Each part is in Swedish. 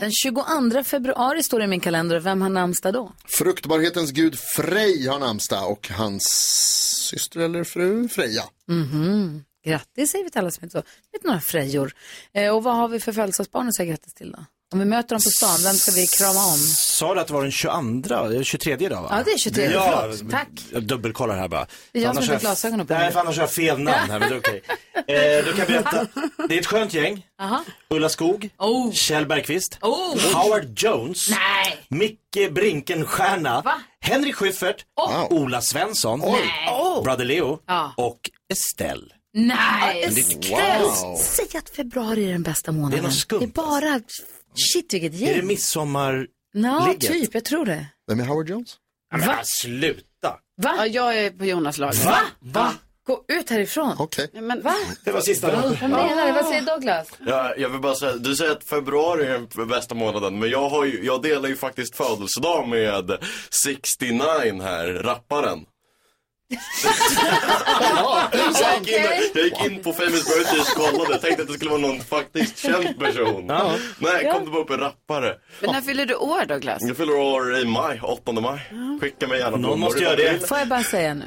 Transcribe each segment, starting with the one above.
Den 22 februari står det i min kalender. Vem har namnsdag då? Fruktbarhetens gud Frej har namnsdag och hans syster eller fru Freja. Mhm. Grattis säger vi till alla som heter så. Vet några Frejor. Eh, och vad har vi för födelsedagsbarn att säga grattis till då? Om vi möter dem på stan, vem ska vi krama om? Sa du att det var den 22, 23 idag va? Ja, det är 23, Ja, förlåt. Tack. Jag dubbelkollar här bara. Det är jag Annars som har har glasögonen på Nej, mig. för annars har jag fel namn här, men det är okej. Eh, du kan berätta. Det är ett skönt gäng. Aha. Ulla Skog, Oh. Kjell Bergqvist, Oh. Howard Jones, Nej. Micke Brinkenstierna, Va? Henrik Schyffert, Ola Svensson, Brother Leo Ja. och Estelle. Nej, Estelle. Wow. Säg att februari är den bästa månaden. Det är något skumt, Det är bara, shit vilket Är det gäng. midsommar... Ja, typ, jag tror det. Vem är Howard Jones? Men Va? sluta! Va? Ja, jag är på Jonas lag. Va? Va? Gå ut härifrån. Okej. Men, Va? Det var sista. Vad menar du? Vad säger Douglas? Ja, jag vill bara säga, du säger att februari är den bästa månaden, men jag, har ju, jag delar ju faktiskt födelsedag med 69 här, rapparen. Jag, gick in, jag gick in på Famous Birthdays och kollade, tänkte att det skulle vara någon faktiskt känd person. Ja. Nej, kom det bara upp en rappare. men när fyller du år Douglas? Jag fyller år i maj, 8 maj. Skicka mig gärna Någon blommor. måste göra det. Får jag bara säga nu?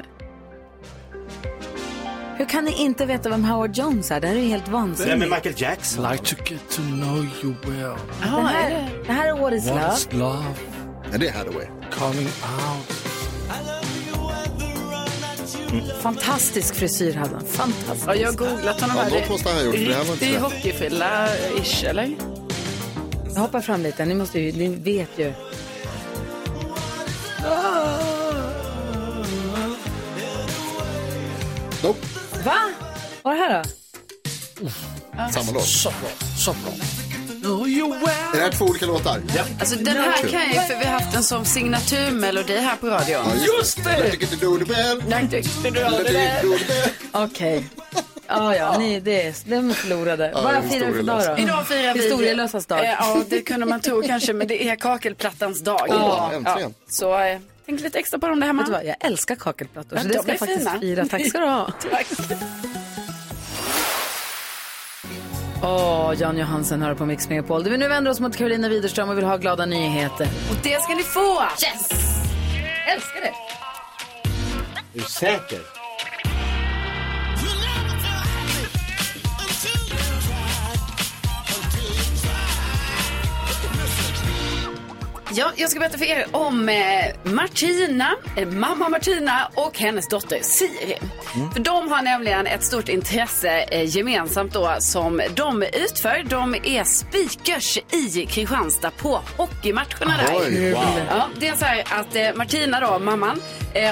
Hur kan ni inte veta vem Howard Jones är? Det här är ju helt Nej, vansinnigt. men Michael Jackson. Like to get to know you well. det, här, det här är What is What love. is love? Är det Hathaway? Coming out. Fantastisk frisyr hade han. Fantastisk. Ja, jag har googlat honom Ja, här. något måste han ha gjort, det här var inte Riktig hockeyfrilla-ish, eller? Jag hoppar fram lite. Ni, måste ju, ni vet ju. Nope. Va? Vad är det här då? Samma låt. Så bra, så bra. Know you well. Är det här två olika låtar? Alltså den här kan jag ju, för vi har haft en som signaturmelodi här på radion. Just det! Okej. Ja, ja, ni, det är, de förlorade. Ja, Vad firar vi för dag då? Idag firar vi... Historielösas dag. Eh, Ja, det kunde man tro kanske, men det är kakelplattans dag. Ja, äntligen. Så eh, tänk lite extra på dem där hemma. Vet du vad, jag älskar kakelplattor, Ja, så de det ska är jag faktiskt fina. fira. Tack ska du ha. Tack. Åh, Jan Johansen hör på Mix Megapol. Vi nu vänder oss mot Carolina Widerström och vill ha glada nyheter. Och det ska ni få! Yes! Älskar det! Är du säker? Ja, jag ska berätta för er om eh, Martina, eh, mamma Martina och hennes dotter Siri. För de har nämligen ett stort intresse eh, gemensamt då som de utför. De är speakers i Kristianstad på hockeymatcherna där. Oj, wow. Ja, det är så här att Martina då, mamman,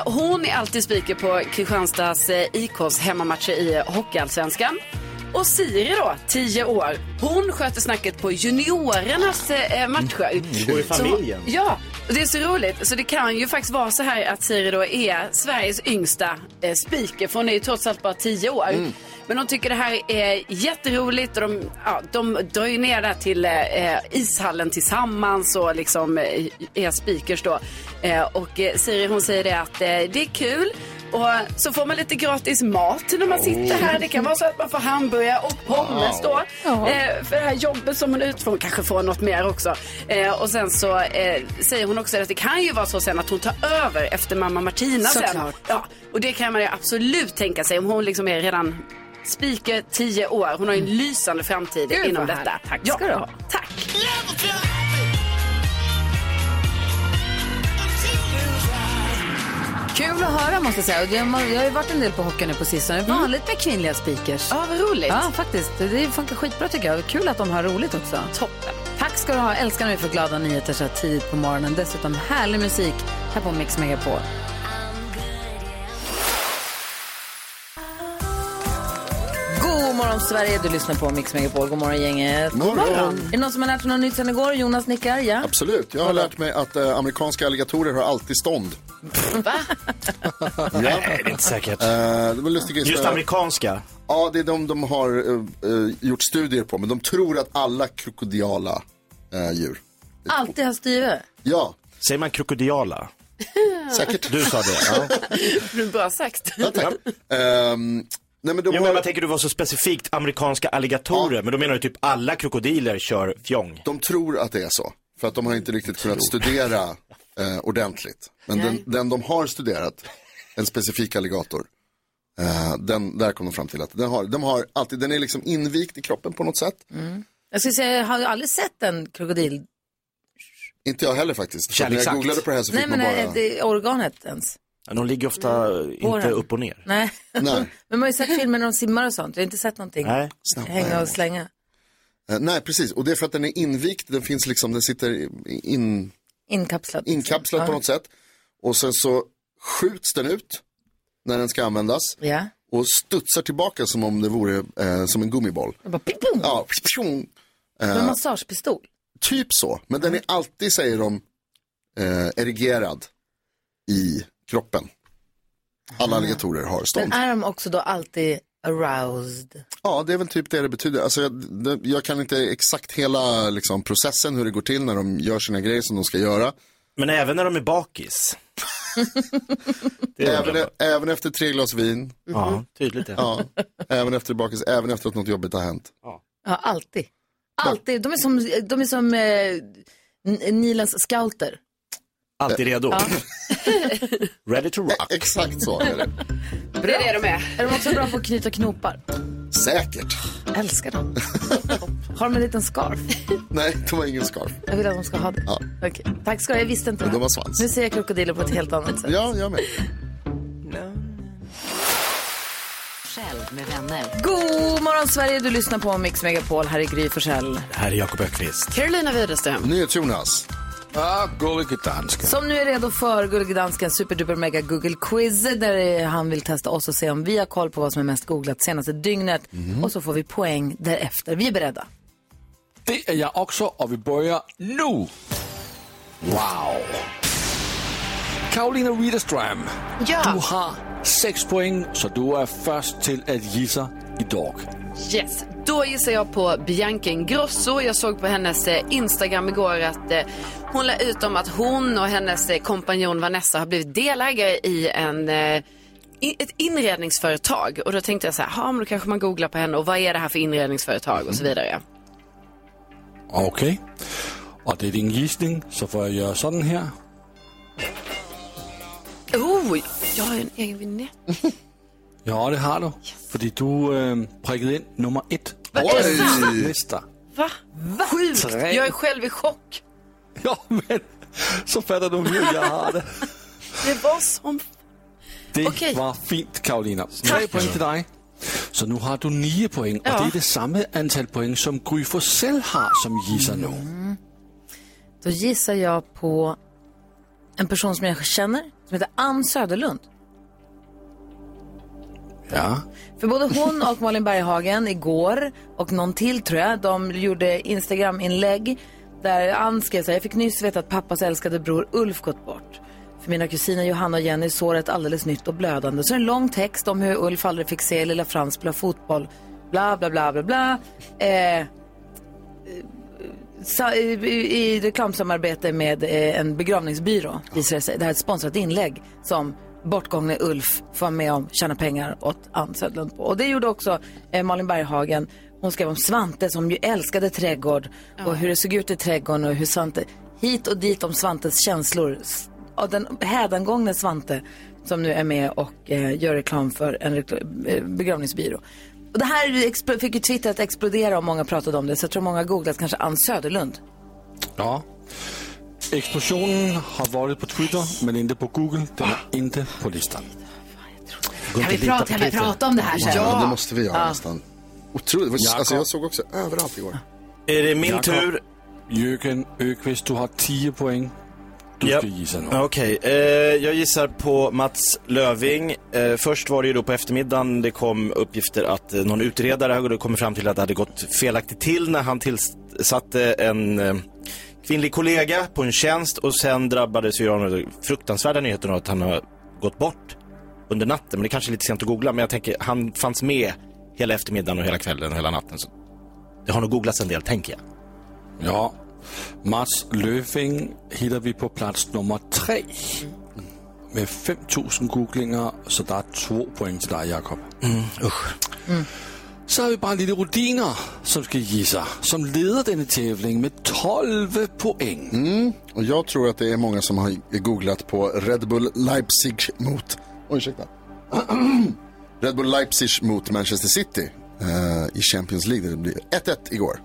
hon är alltid speaker på Kristianstads IKs hemmamatcher i Hockeyallsvenskan. Och Siri då, 10 år, hon sköter snacket på juniorernas eh, matcher. Det går i familjen. Så, ja, och det är så roligt. Så det kan ju faktiskt vara så här att Siri då är Sveriges yngsta eh, speaker, för hon är ju trots allt bara 10 år. Men de tycker det här är jätteroligt och de, ja, de drar ju ner där till eh, ishallen tillsammans och liksom eh, är speakers då. Eh, och eh, Siri hon säger det att eh, det är kul. Och så får man lite gratis mat när man sitter här. Det kan vara så att man får hamburgare och pommes då. Eh, för det här jobbet som hon utför. Hon kanske får något mer också. Eh, och sen så eh, säger hon också att det kan ju vara så sen att hon tar över efter mamma Martina sen. Såklart. Ja, och det kan man ju absolut tänka sig om hon liksom är redan speaker 10 år. Hon har ju en lysande framtid Gud, inom detta. härligt. Tack ska du ha. Tack. Kul att höra måste jag säga. Jag har ju varit en del på hockey nu på sistone. Är vanligt med kvinnliga speakers. Ja, vad roligt. Ja, faktiskt. Det funkar skitbra tycker jag. Kul att de har roligt också. Toppen. Tack ska du ha. Älskar när vi får glada nyheter så här tidigt på morgonen. Dessutom härlig musik här på Mix Megapol. Morgon morgon Sverige, du lyssnar på Mix Megapol. God morgon gänget. God morgon. Är det någon som har lärt sig något nytt sen igår? Jonas nickar, ja. Absolut. Jag har lärt mig att eh, amerikanska alligatorer har alltid stånd. Va? Ja. Nej, det är inte säkert. Eh, det var en lustig grej. Just amerikanska. Ja, det är de de har eh, eh, gjort studier på. Men de tror att alla krokodiala eh, djur. Alltid har styre. Ja, Säger man krokodiala? säkert. Du sa det. Ja. Bra sagt. Ja, tack. Ehm, nej, men de Jo, men har, man tänker du var så specifikt amerikanska alligatorer. Men då menar du typ alla krokodiler kör fjong. de tror att det är så. För att de har inte riktigt kunnat studera eh, ordentligt. Men den, den de har studerat, en specifik alligator, eh, den, där kom de fram till att den har, de har alltid, den är liksom invikt i kroppen på något sätt. Jag skulle säga, jag har aldrig sett en krokodil. Inte jag heller faktiskt. När jag googlade på det här så fick Nej, men man nej, bara... det är organet ens. Ja, De ligger ofta inte den. upp och ner. Nej. Nej. men man har ju sett filmer när de simmar och sånt. Jag har inte sett någonting. Nej. Hänga och slänga. Eh, nej, precis. Och det är för att den är invikt, den finns liksom, den sitter in, Inkapslad. inkapslad på något sätt. Och sen så skjuts den ut när den ska användas. Ja. Och studsar tillbaka som om det vore eh, som en gummiboll. Bara ping, pong. Ja, pjong. En massagepistol. typ så. Men den är alltid, säger de, eh, erigerad i kroppen. Alla alligatorer har stånd. Men är de också då alltid aroused? Ja, det är väl typ det det betyder. Alltså, jag, det, jag kan inte exakt hela liksom, processen, hur det går till när de gör sina grejer som de ska göra. Men även när de är bakis. det är Även, även efter tre glas vin, Ja, tydligt det. ja, även efter bakis, även efter att något jobbigt har hänt. Ja, alltid. Alltid. De är som, de är som eh, Nilens scouter. Alltid redo. Ready to rock. Exakt så är det. Det är det de är. Är de också bra på att knyta knopar? Säkert. Älskar dem. Har de en liten scarf? Nej, de har ingen scarf. Jag vill att de ska ha det. Ja. Okej. Tack ska du ha. Jag visste inte Men de har svans. Nu ser jag krokodiler på ett helt annat sätt. Ja, jag med. Själv med vänner. God morgon Sverige, du lyssnar på Mix Megapol. Här är Gry Forssell. Här är Jakob Ökvist. Carolina Widerström. NyhetsJonas. Ah, gullige danska. Som nu är redo för Gullige Danskens superduper mega Google quiz där han vill testa oss och se om vi har koll på vad som är mest googlat senaste dygnet. Och så får vi poäng därefter. Vi är beredda. Det är jag också och vi börjar nu. Wow. Karolina Widerström, Ja. du har sex poäng så du är först till att gissa idag. Yes. Då gissar jag på Bianca Ingrosso. Jag såg på hennes eh, Instagram igår att eh, hon la ut om att hon och hennes eh, kompanjon Vanessa har blivit delägare i en eh, i ett inredningsföretag. Och då tänkte jag så här, ja men då kanske man googlar på henne och vad är det här för inredningsföretag och så vidare. Okej. Och det är din gissning så får jag göra sådan här. Oh, jag har ju en egen vignett. Ja, det har du. För du äh, prickade in nummer ett. Vad är det sant? Nästa. Va? Sjukt. Tre. Jag är själv i chock. Ja, men så fattar du hur jag har det. Det var som... Det Okej. var fint, Karolina. Tre poäng till dig. Så nu har du nio poäng och Ja. det är det samma antal poäng som Gry Forssell har som gissar nu. Då gissar jag på en person som jag känner som heter Ann Söderlund. Ja. För både hon och Malin Berghagen igår och någon till tror jag, de gjorde Instagram-inlägg där Ann skrev så här, jag fick nyss veta att pappas älskade bror Ulf gått bort. För mina kusiner Johanna och Jenny är såret alldeles nytt och blödande. Så en lång text om hur Ulf aldrig fick se lilla Frans spela fotboll. Bla, bla, bla, bla, bla. Eh, sa, i, i, reklamsamarbete med eh, en begravningsbyrå visar det sig. Det här är ett sponsrat inlägg som bortgångne Ulf får vara med om tjäna pengar åt Ann Södlund på. Och det gjorde också eh, Malin Berghagen. Hon skrev om Svante som ju älskade trädgård och hur det såg ut i trädgården och hur Svante, hit och dit om Svantes känslor. Och den hädangångne Svante som nu är med och eh, gör reklam för en rekl- eh, begravningsbyrå. Och det här fick ju Twitter att explodera och många pratade om det. Så jag tror många googlat kanske Ann Söderlund. Ja. Explosionen har varit på Twitter men inte på Google. Den är inte på listan. Kan vi prata, kan vi prata om det här sen? Ja, det måste vi göra nästan. Otroligt. Jakob. Alltså, jag såg också överallt igår. Är det min Jakob. tur? Jürgen Öqvist, du har 10 poäng. du Ja. ska gissa nu. Okej, eh, jag gissar på Mats Löving. Eh, först var det ju då på eftermiddagen det kom uppgifter att eh, någon utredare hade kommit fram till att det hade gått felaktigt till när han tillsatte en eh, kvinnlig kollega på en tjänst och sen drabbades vi av den fruktansvärda nyheten att han har gått bort under natten. Men det kanske är lite sent att googla, men jag tänker han fanns med hela eftermiddagen och hela kvällen och hela natten. Så det har nog googlats en del, tänker jag. Ja, Mats Löfving hittar vi på plats nummer tre. Med 5000 googlinger, så det är två poäng till dig Jakob. Mm, usch. Så har vi bara lite rutiner som ska gissa, som leder denna tävling med 12 poäng. Mm. Och jag tror att det är många som har googlat på Red Bull Leipzig mot... Oj, ursäkta. Red Bull Leipzig mot Manchester City eh, i Champions League. Det blir 1-1 igår.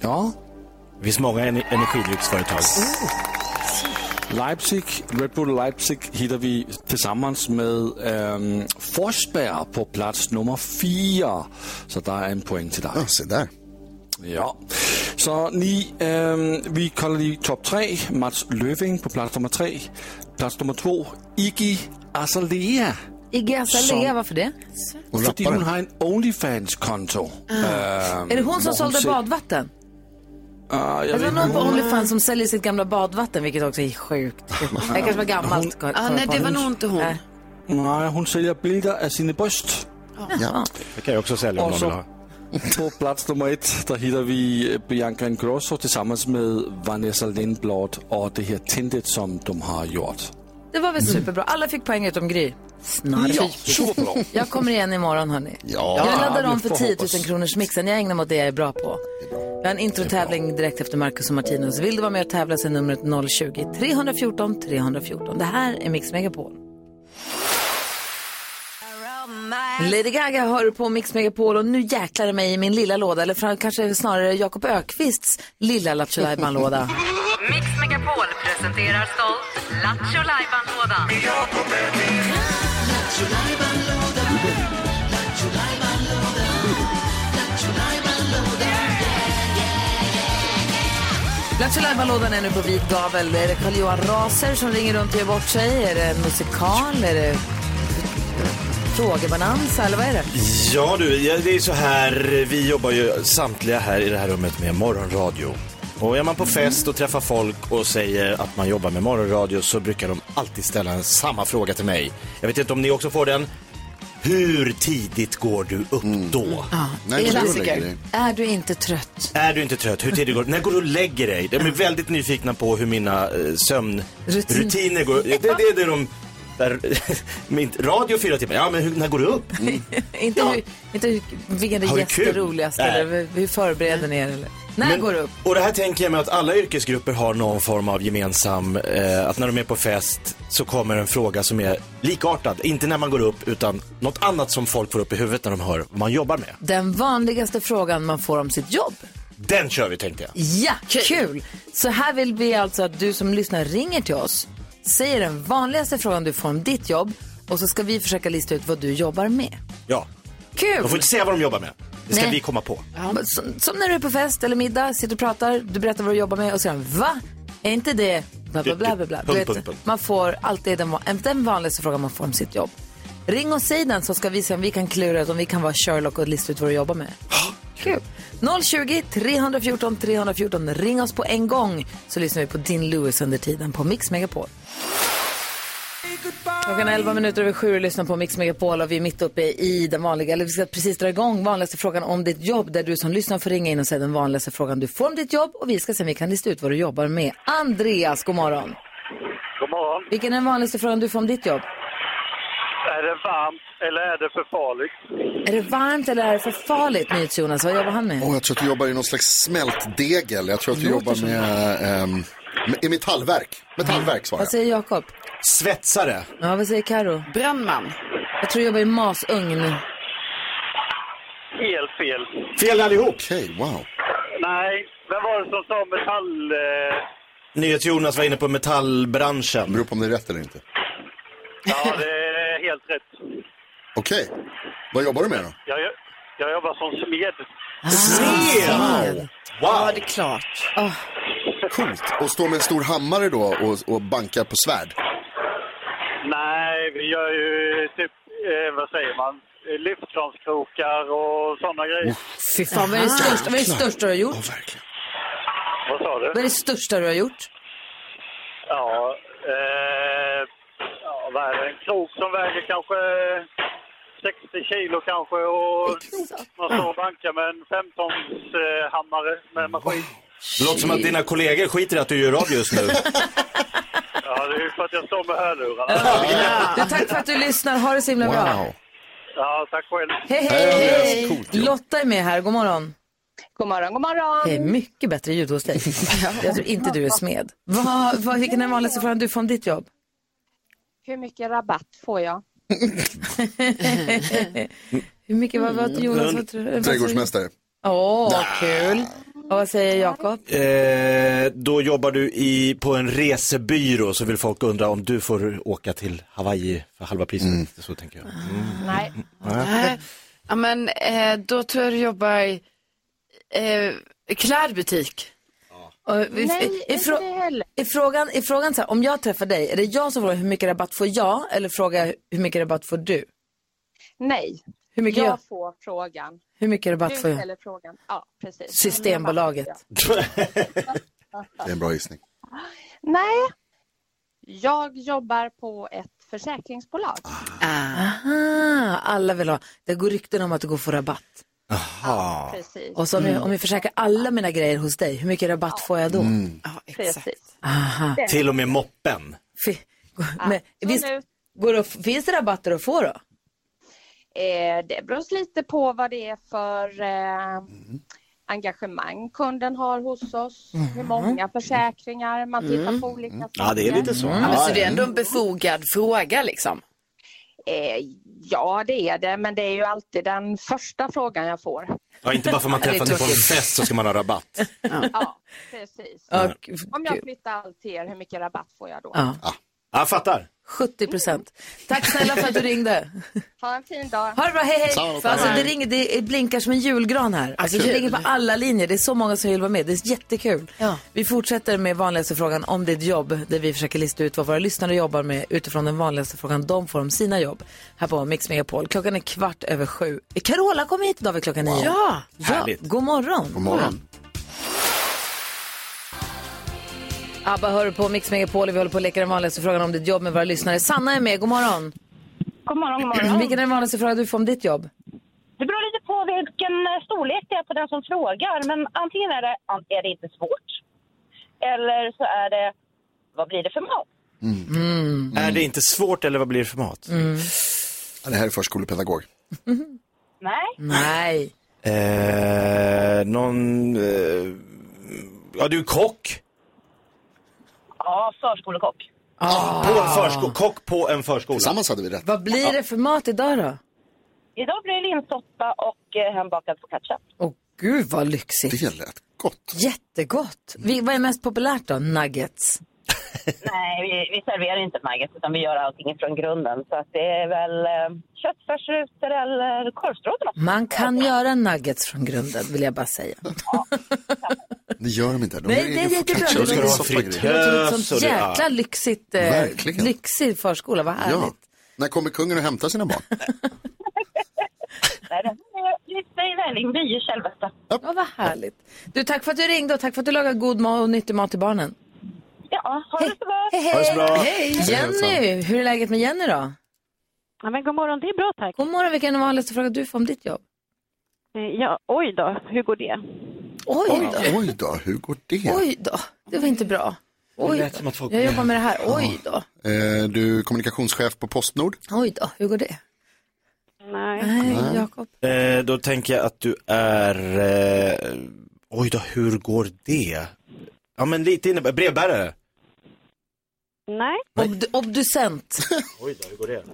Ja. Det finns många ener- energidrycksföretag. Leipzig, Red Bull Leipzig hittar vi tillsammans med ähm, Forsberg på plats nummer fyra. Så där är en poäng till dig. Ja, se där. Ja, så ni, ähm, vi kollar i topp tre. Mats Löfving på plats nummer tre. Plats nummer två, Iggy Azalea. Iggy Azalea, varför det? Fordi hon har en Onlyfans-konto. Ehm, Är det hon som sålde sä- badvatten? Ah, jag Det var vet någon på Onlyfans som säljer sitt gamla badvatten, vilket också är sjukt. Det kanske var gammalt. Ah, nej, det var nog inte hon. Nej. Nej, hon säljer bilder av sina bröst. Ja. Det kan jag också sälja om någon vill så ha. på plats nummer ett, där hittar vi Bianca Ingrosso tillsammans med Vanessa Lindblad och det här Tindet som de har gjort. Det var väl superbra. Alla fick poäng utom Gry. Snark. Ja, superbra. Jag kommer igen imorgon hörni. Ja. Jag laddar vi om för får 10 hoppas. 000 kronors mixen. Jag ägnar mig åt det jag är bra på. Jag har en introtävling direkt efter Marcus och Martinus. Vill du vara med och tävla så är numret 020-314 314. Det här är Mix Megapol. Lady Gaga hör på Mix Megapol och nu jäklar det mig i min lilla låda, eller kanske snarare Jakob Ökvists lilla Lattjo låda Mix Megapol presenterar stolt Lattjo Lajban-lådan. Lattjo lådan är nu på vit gavel. Är det Carl-Johan Raser som ringer runt och gör bort sig? Är det en musikal? Är det frågebananza eller vad är det? Ja du, ja, det är så här, vi jobbar ju samtliga här i det här rummet med morgonradio. Och är man på fest och träffar folk och säger att man jobbar med morgonradio så brukar de alltid ställa en samma fråga till mig. Jag vet inte om ni också får den. Hur tidigt går du upp då? Nej, Är går du och klassiker. lägger dig? Är du inte trött? Är du inte trött? Hur tidigt går du? När går du och lägger dig? De är väldigt nyfikna på hur mina eh, sömnrutiner går. Det, det är det de... Där, min, radio fyra timmar. Ja, men hur, när går du upp? inte, hur, inte hur, vilken är kul? roligast Nej. eller hur förbereder ni er? Eller? När Men- går du upp? Och det här tänker jag mig att alla yrkesgrupper har någon form av gemensam, eh, att när de är på fest så kommer en fråga som är likartad. Inte när man går upp utan något annat som folk får upp i huvudet när de hör vad man jobbar med. Den vanligaste frågan man får om sitt jobb. Den kör vi tänkte jag. Ja, kul! Så här vill vi alltså att du som lyssnar ringer till oss, säger den vanligaste frågan du får om ditt jobb och så ska vi försöka lista ut vad du jobbar med. Ja. Kul! De får inte säga vad de jobbar med. Det ska Nej. vi komma på. Som, som när du är på fest eller middag, sitter och pratar, du berättar vad du jobbar med och säger va? Är inte det bla bla bla bla bla. Du vet. Man får alltid den, den vanligaste frågan man får om sitt jobb. Ring och säg den så ska vi se om vi kan klura ut om vi kan vara Sherlock och lista ut vad du jobbar med. Kul. 020 314 314. Ring oss på en gång så lyssnar vi på Din Lewis under tiden på Mix Megapol. Klockan är 11 minuter över sju och lyssnar på Mix Megapol och vi är mitt uppe i den vanliga, eller vi ska precis dra igång vanligaste frågan om ditt jobb där du som lyssnar får ringa in och säga den vanligaste frågan du får om ditt jobb och vi ska se om vi kan lista ut vad du jobbar med. Andreas, god morgon. God morgon. Vilken är den vanligaste frågan du får om ditt jobb? Är det varmt eller är det för farligt? Är det varmt eller är det för farligt, NyhetsJonas? Vad jobbar han med? Åh, jag tror att du jobbar i någon slags smältdegel. Jag tror att du jobbar med, med i metallverk. Metallverk svarar Vad jag. säger Jakob? Svetsare. Ja, vad säger Karo? Brandman. Jag tror du jobbar i masugn. Helt fel. Fel allihop. Okej, wow. Nej, vem var det som sa metall... Eh... NyhetsJonas var inne på metallbranschen. Beror på om det är rätt eller inte. Ja, det är helt rätt. Okej. Vad jobbar du med då? Jag, jag jobbar som smed. Smed! Ja, det är klart. Coolt. Och stå med en stor hammare då och, och bankar på svärd. Nej, vi gör ju typ, eh, vad säger man, lyftkranskrokar och sådana grejer. Fy fan, vad är det största, vad är det största du har gjort? Vad sa du? Vad är det största du har gjort? Ja, eh, ja, vad är det? En krok som väger kanske 60 kilo kanske och man står och bankar med en 15 eh, hammare med maskin. Det låter som att dina kollegor skiter i att du gör radio just nu. Ja, det är ju för att jag står med hörlurarna. Du, tack för att du lyssnar. Ha det så himla bra. Ja, tack själv. Hej, hej, hej! Lotta är med här. God morgon. God morgon, god morgon. Det är mycket bättre ljud hos dig. Jag tror inte du är smed. Vad, vad, vilken är den vanligaste frågan du får om ditt jobb? Hur mycket rabatt får jag? Hur mycket, vad, vad, Jonas, vad tror du? vad- Trädgårdsmästare. Åh, kul. Och vad säger Jakob? Eh, då jobbar du i, på en resebyrå så vill folk undra om du får åka till Hawaii för halva priset. Så tänker jag. Mm. Nej. Nej. Ja, men eh, då tror jag du jobbar i eh, klädbutik. Och, Nej, är, inte frå- heller. är frågan, är frågan så här, om jag träffar dig, är det jag som frågar hur mycket rabatt får jag eller frågar hur mycket rabatt får du? Nej. Hur mycket jag jag- får frågan. Hur mycket rabatt du får jag? frågan. Ja, precis. Systembolaget. Det är en bra gissning. Nej. Jag jobbar på ett försäkringsbolag. Aha, alla vill ha. Det går rykten om att det går att få rabatt. Aha. Precis. Och så om, jag, om jag försäkrar alla mina grejer hos dig, hur mycket rabatt får jag då? Precis. Aha. Till och med moppen. Fy- Men, visst, går det, finns det rabatter att få då? Eh, det beror lite på vad det är för eh, engagemang kunden har hos oss. Hur många försäkringar man tittar Mm. på olika Ja, det är saker. lite så. Ja, men så det är ändå en befogad fråga liksom. Eh, ja, det är det, men det är ju alltid den första frågan jag får. Ja, inte bara för att man träffar dig på en fest så ska man ha rabatt. Ja, precis. Och, Om jag flyttar allt till er, hur mycket rabatt får jag då? Ja. Jag fattar. 70 procent. Tack snälla för att du ringde. Ha en fin dag. Ha det bra, hej hej. För alltså, det, ringer, det blinkar som en julgran här. Alltså, det ringer på alla linjer. Det är så många som vill vara med. Det är jättekul. Vi fortsätter med vanligaste frågan om ditt jobb. Där vi försöker lista ut vad våra lyssnare jobbar med utifrån den vanligaste frågan de får om sina jobb. Här på Mix Megapol. Klockan är kvart över sju. Carola kommer hit idag vid klockan nio. Ja, ja. Härligt. God morgon. God morgon. Abba hör på Mix Megapol och vi håller på att leka den vanligaste frågan om ditt jobb med våra lyssnare. Sanna är med, god morgon. God morgon, god morgon. Vilken är den vanligaste frågan du får om ditt jobb? Det beror lite på vilken eh, storlek det är på den som frågar. Men antingen är det, är det inte svårt. Eller så är det, vad blir det för mat? Mm. Är det inte svårt eller vad blir det för mat? Ja, det här är förskolepedagog. Nej. Nej. Eh, någon... Eh, ja, du är kock. Ja, förskolekock. På en förskola. Kock på en förskola. Tillsammans hade vi rätt. Vad blir det för mat idag då? Idag blir det linssoppa och eh, hembakad focaccia. Åh gud vad lyxigt. Det lät gott. Jättegott. Vi, vad är mest populärt då? Nuggets? Nej, vi, vi serverar inte nuggets utan vi gör allting från grunden. Så att det är väl eh, köttfärsrutor eller korvstroganoff. Man kan göra nuggets från grunden vill jag bara säga. Det gör de inte. De Nej, det är jättebra. Det Ska ha fritös och det- jäkla ja. lyxigt, eh, Verkligen. lyxig förskola. Vad härligt. Ja. När kommer kungen och hämtar sina barn? Nej, det är Vällingby i självaste. Ja, vad härligt. Du, tack för att du ringde och tack för att du lagar god mat och nyttig mat till barnen. Ja, ha det så bra. Hej, det bra. hej. Jenny, hur är läget med Jenny då? Ja, men god morgon, det är bra tack. God morgon, vilken är den vanligaste frågan du får om ditt jobb? Eh, Ja, oj då, hur går det? Oj då. Oj då, hur går det? Oj då, det var inte bra. Oj lät då. som att folk- Jag jobbar med det här. Oj då. Eh, du är kommunikationschef på Postnord. Oj då, hur går det? Nej. Nej, Jakob. Eh, då tänker jag att du är... Eh, oj då, hur går det? Ja, men lite inne... Brevbärare. Nej. Obd obducent. Oj då, hur går det?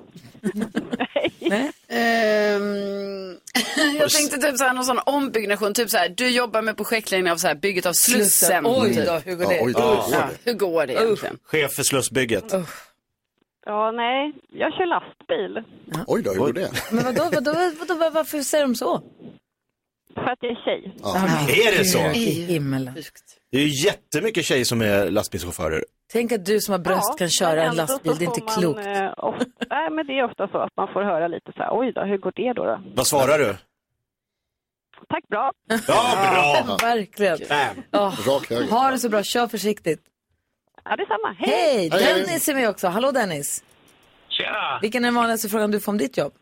Nej. Ehm, jag tänkte typ såhär, någon sån ombyggnation, typ såhär, du jobbar med projektledning av såhär, bygget av Slussen. Oj typ. då, hur går det? Ja, oj då, hur går Ja, det? hur går det egentligen? Chef för Slussbygget. Ja, nej, jag kör lastbil. Oj då, hur går det? Men vadå, vadå, vadå, vadå, varför säger de så? För att jag är tjej. Är det så? I himmelen. Det är ju jättemycket tjejer som är lastbilschaufförer. Tänk att du som har bröst Ja, kan köra en lastbil, det är inte man, klokt. eh, of- Nej, men det är ofta så att man får höra lite så här, oj då, hur går det då? då? Vad svarar du? Tack, bra. Ja, bra! Verkligen. Åh, Rak höger. ha det så bra, kör försiktigt. Ja, detsamma. Hej! Hej! Dennis är med också. Hallå Dennis. Tjena! Vilken är den vanligaste frågan du får om ditt jobb?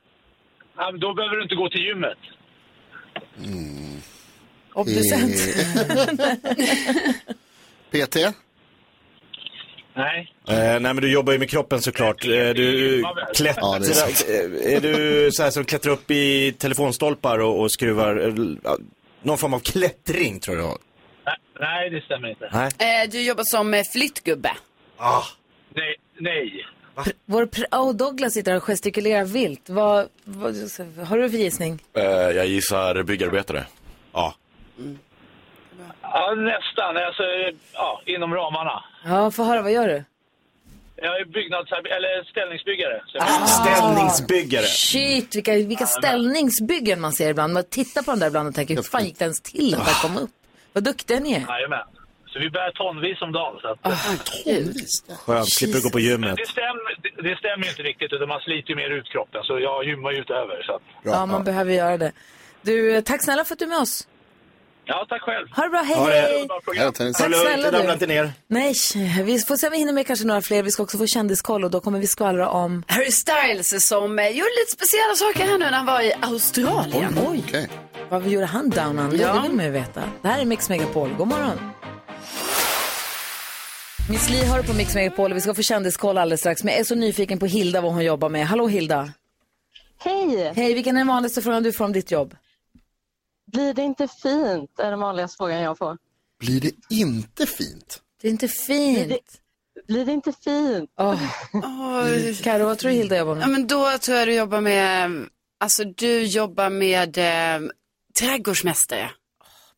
Ja, men Då behöver du inte gå till gymmet. Obducent. PT? Nej. Eh, nej men du jobbar ju med kroppen såklart. Eh, du Ja, det är klättrar, eh, är du så här som klättrar upp i telefonstolpar och, och skruvar, eh, ja, någon form av klättring tror jag. Nej, det stämmer inte. Nej. Eh, du jobbar som flyttgubbe. Ah. Nej. Nej. Vår pr- oh, Douglas sitter och gestikulerar vilt. Vad, vad, har du för gissning? Eh, jag gissar byggarbetare. Ja. Ja, nästan. Alltså, ja, inom ramarna. Ja, få höra, vad gör du? Jag är byggnadsarbetare, eller ställningsbyggare. Så jag- Ah. Ställningsbyggare. Shit, vilka, vilka ställningsbyggen man ser ibland. Man tittar på den där ibland och tänker, hur fan gick det ens till att det här kom upp? Vad duktiga ni är. Jajamän. Så vi bär tonvis om dagen. Så att, Skönt, slipper gå på gymmet. det, stämmer, det, det stämmer ju inte riktigt, utan man sliter ju mer ut kroppen. Så jag gymmar ju utöver. Så att, Ja, man behöver göra det. Du, eh, tack snälla för att du är med oss. Ja, tack själv. Ha det bra, hej Ha det. hej! Tennis. Tack snälla Ramla du. inte ner. Nej, vi får se om vi hinner med kanske några fler. Vi ska också få kändiskoll och då kommer vi skvallra om... Harry Styles som eh, gjorde lite speciella saker här nu när han var i Australien. Oj, Okej. vad gjorde han down under? Ja. Det vill man ju veta. Det här är Mix Megapol. God morgon. Miss Li hör på Mix Megapol och vi ska få kändiskoll alldeles strax. Men jag är så nyfiken på Hilda, vad hon jobbar med. Hallå Hilda. Hej! Hej, vilken är den vanligaste frågan du får om ditt jobb? Blir det inte fint? är den vanligaste frågan jag får. Blir det inte fint? Det är inte fint. Blir det inte fint? Oh. Karo, vad tror du Hilda jobbar Ja, med? men då tror jag du jobbar med, alltså du jobbar med eh, trädgårdsmästare.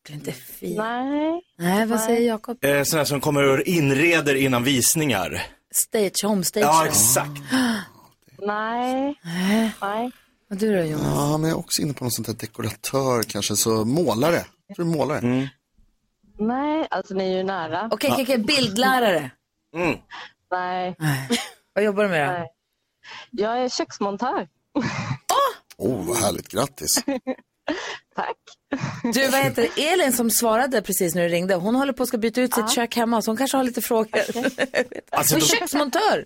Det är inte fint. Nej. Nej, vad säger Jakob? Eh, sådana som kommer och inreder innan visningar. Stage, home stage. Ja, exakt. Nej. Nej. Nej. Och du då Jonas? Ja, men jag är också inne på någon sånt här dekoratör kanske, så målare. Jag tror målare. Nej, alltså ni är ju nära. Okej, okej, okej, bildlärare. Mm. Nej. Vad jobbar du med då? Nej. Jag är köksmontör. Oh, vad härligt. Grattis. Tack. Du, vad heter? Elin som svarade precis när du ringde, hon håller på att ska byta ut sitt kök hemma, så hon kanske har lite frågor. Alltså, är då- köksmontör!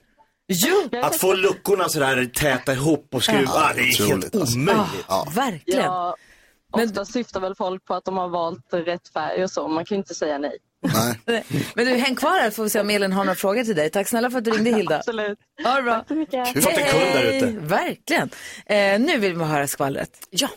Jo! Att få luckorna sådär täta ihop och skruva, Ja, det är helt omöjligt. Ja. Verkligen. Ja, ofta syftar väl folk på att de har valt rätt färg och så. Man kan ju inte säga nej. Nej. Men du, häng kvar här får vi se om Elin har några frågor till dig. Tack snälla för att du ringde Hilda. Absolut. Ha det bra. Tack så mycket. Kul att det är kund där ute. Verkligen. Eh, nu vill vi höra skvallret. Ja.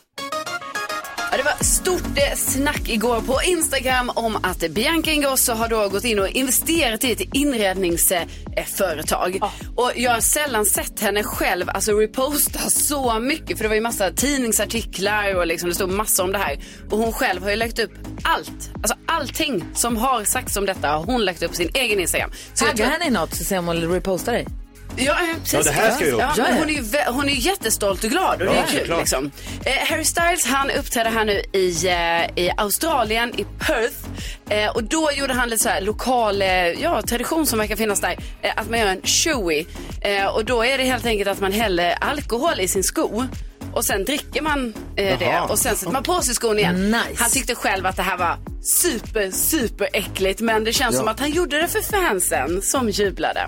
Ja, det var stort eh, snack igår på Instagram om att Bianca Ingrosso har då gått in och investerat i ett inredningsföretag. Och jag har sällan sett henne själv alltså reposta så mycket för det var ju massa tidningsartiklar och liksom det stod massor om det här. Och hon själv har ju lagt upp allt, alltså allting som har sagts om detta har hon lagt upp på sin egen Instagram. Tagga henne i något så ser om hon repostar dig. Ja, eh, precis. Ja, det här ska ju upp. ja, Ja, men ja. hon, är ju, hon är ju jättestolt och glad och det Ja, är kul. Liksom. Eh, Harry Styles han uppträdde här nu i, eh, i Australien, i Perth. Eh, och då gjorde han lite så här lokal eh, ja, tradition som verkar finnas där. Eh, att man gör en shoey. Eh, och då är det helt enkelt att man häller alkohol i sin sko. Och sen dricker man eh, det och sen sätter man på sig skon igen. Nice. Han tyckte själv att det här var super, super äckligt. Men det känns Ja. som att han gjorde det för fansen som jublade.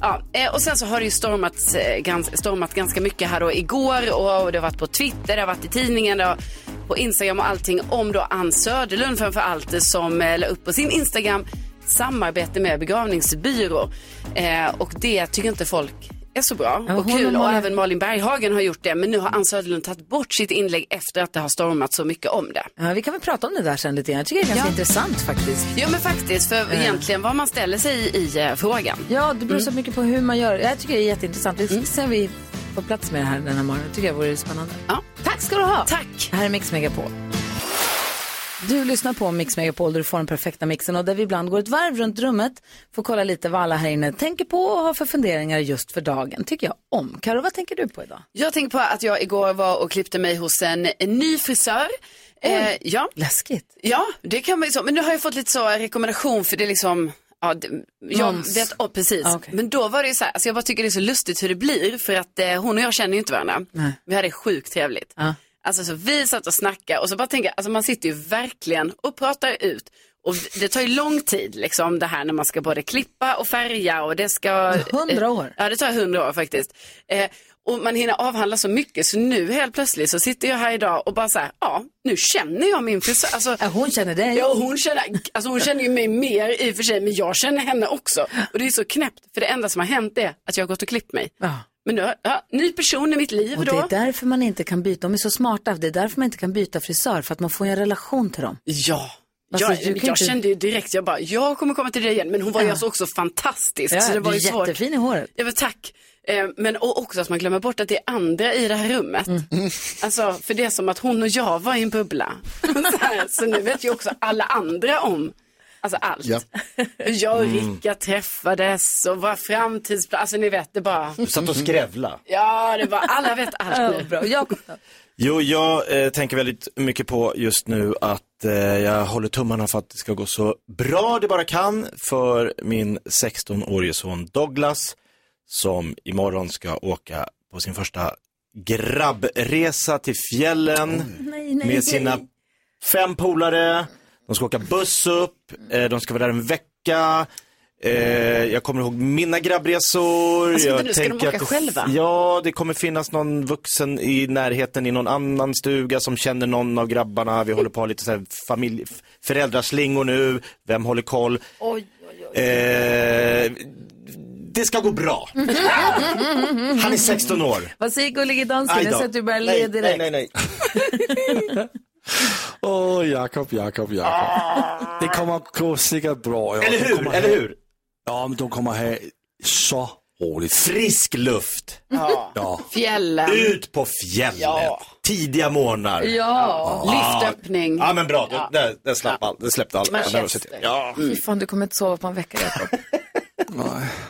Ja, eh, och sen så har det ju stormat, eh, gans, stormat ganska mycket här då igår. Och det har varit på Twitter, det har varit i tidningen, det har på Instagram och allting om då Ann Söderlund framför allt som eh, la upp på sin Instagram samarbete med begravningsbyrå. Eh, och det tycker inte folk är så bra Ja, och kul. och Och Malin- även Malin Berghagen har gjort det. Men nu har Ann Söderlund tagit bort sitt inlägg efter att det har stormat så mycket om det. Ja, vi kan väl prata om det där sen lite grann. Jag tycker det är ganska Ja. intressant faktiskt. Ja men faktiskt, för egentligen vad man ställer sig i, i eh, frågan. Ja, det beror så mycket på hur man gör. Jag tycker det är jätteintressant. Vi ska se om vi får plats med det här den här morgonen. Det tycker jag vore spännande. Ja. Tack ska du ha. Tack. Det här är Mix Megapol. Du lyssnar på Mix Megapol där du får den perfekta mixen och där vi ibland går ett varv runt rummet för att kolla lite vad alla här inne tänker på och har för funderingar just för dagen. Tycker jag om. Karo, vad tänker du på idag? Jag tänker på att jag igår var och klippte mig hos en, ny frisör. Eh, ja. Läskigt. Ja, det kan man ju så. Men nu har jag fått lite så rekommendation för det är liksom, ja, det, jag vet, oh, precis. Ah, okej. Men då var det ju så här, alltså jag bara tycker det är så lustigt hur det blir för att eh, hon och jag känner ju inte varandra. Nej. Vi hade sjukt trevligt. Ja. Alltså så vi satt och snackade och så bara tänker alltså man sitter ju verkligen och pratar ut. Och det tar ju lång tid liksom det här när man ska både klippa och färga och det ska... Hundra år. Ja, det tar hundra år faktiskt. Eh, och man hinner avhandla så mycket så nu helt plötsligt så sitter jag här idag och bara så här, ja, nu känner jag min frisör. Alltså, Ja, hon känner dig. Ja, hon känner, alltså hon känner ju mig mer i och för sig, men jag känner henne också. Och det är så knäppt, för det enda som har hänt är att jag har gått och klippt mig. Ja. Men nu, ja, ny person i mitt liv Och det då. är därför man inte kan byta, de är så smarta, det är därför man inte kan byta frisör, för att man får ju en relation till dem. Ja. Alltså, jag jag inte- kände ju direkt, jag bara, jag kommer komma till det igen. Men hon var ju Ja. alltså också fantastisk. Ja, så det var ju är svårt. jättefin i håret. Ja, men tack. Eh, Men och också att man glömmer bort att det är andra i det här rummet. Mm. Alltså, för det är som att hon och jag var i en bubbla. så, här, så nu vet ju också alla andra om alltså allt. Ja. Jag och Mm. Ricka träffades och var framtidsplan, alltså ni vet det bara. Du satt och skrävla. Ja, det var, alla vet allt Ja, nu. bra. Då? Jo, jag eh, tänker väldigt mycket på just nu att eh, jag håller tummarna för att det ska gå så bra det bara kan för min 16-årige son Douglas som imorgon ska åka på sin första grabbresa till fjällen Nej, nej, med sina fem polare. De ska åka buss upp, eh, de ska vara där en vecka. Eh, jag kommer ihåg mina grabbresor. Alltså, jag nu, ska de åka att- själva? Ja, det kommer finnas någon vuxen i närheten i någon annan stuga som känner någon av grabbarna. Vi håller på att ha lite så här familj, föräldraslingor nu. Vem håller koll? Oj, Eh, det ska gå bra. Han är 16 år. Vad säger gullige dansken? Jag då. ser att du börjar le direkt. Nej, nej, nej. Åh, Jakob, Jakob, Jakob. Det kommer gå säkert bra. ja. Eller hur? kommer Eller ha- hur? Ja, men de kommer ha så roligt. Frisk luft. Ja. Ja. Fjällen. Ut på fjället. Ja. Tidiga morgnar. Ja. Lyftöppning. Ja, men bra. Ja. Där, där, slapp all, där släppte all Manchester. nervositet. Ja. Fy fan, du kommer inte sova på en vecka, Jakob.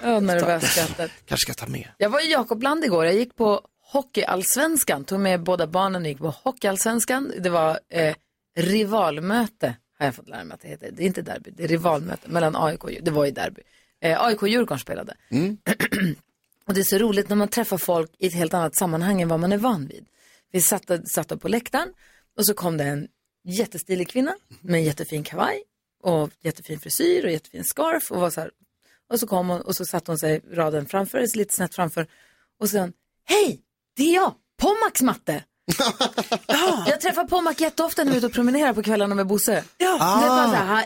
Ja, nervöst skrattet. Kanske ska ta med. Jag var i Jakobland igår. Jag gick på Hockeyallsvenskan. Tog med båda barnen och gick på Hockeyallsvenskan. Det var eh, rivalmöte, har jag fått lära mig att det heter. Det är inte derby, det är rivalmöte mellan AIK och Det var i derby. Eh, AIK och Djurgården spelade. och det är så roligt när man träffar folk i ett helt annat sammanhang än vad man är van vid. Vi satt, satt på läktaren och så kom det en jättestilig kvinna med en jättefin kavaj och jättefin frisyr och jättefin scarf och var så här. Och så kom hon och så satte hon sig raden framför, lite snett framför. Och sen, hej, det är jag, Pommacs matte. ja, jag träffar Pommac jätteofta när jag är ute och promenerar på kvällarna med Bosse. Ja, Ah. det är bara så här, jag har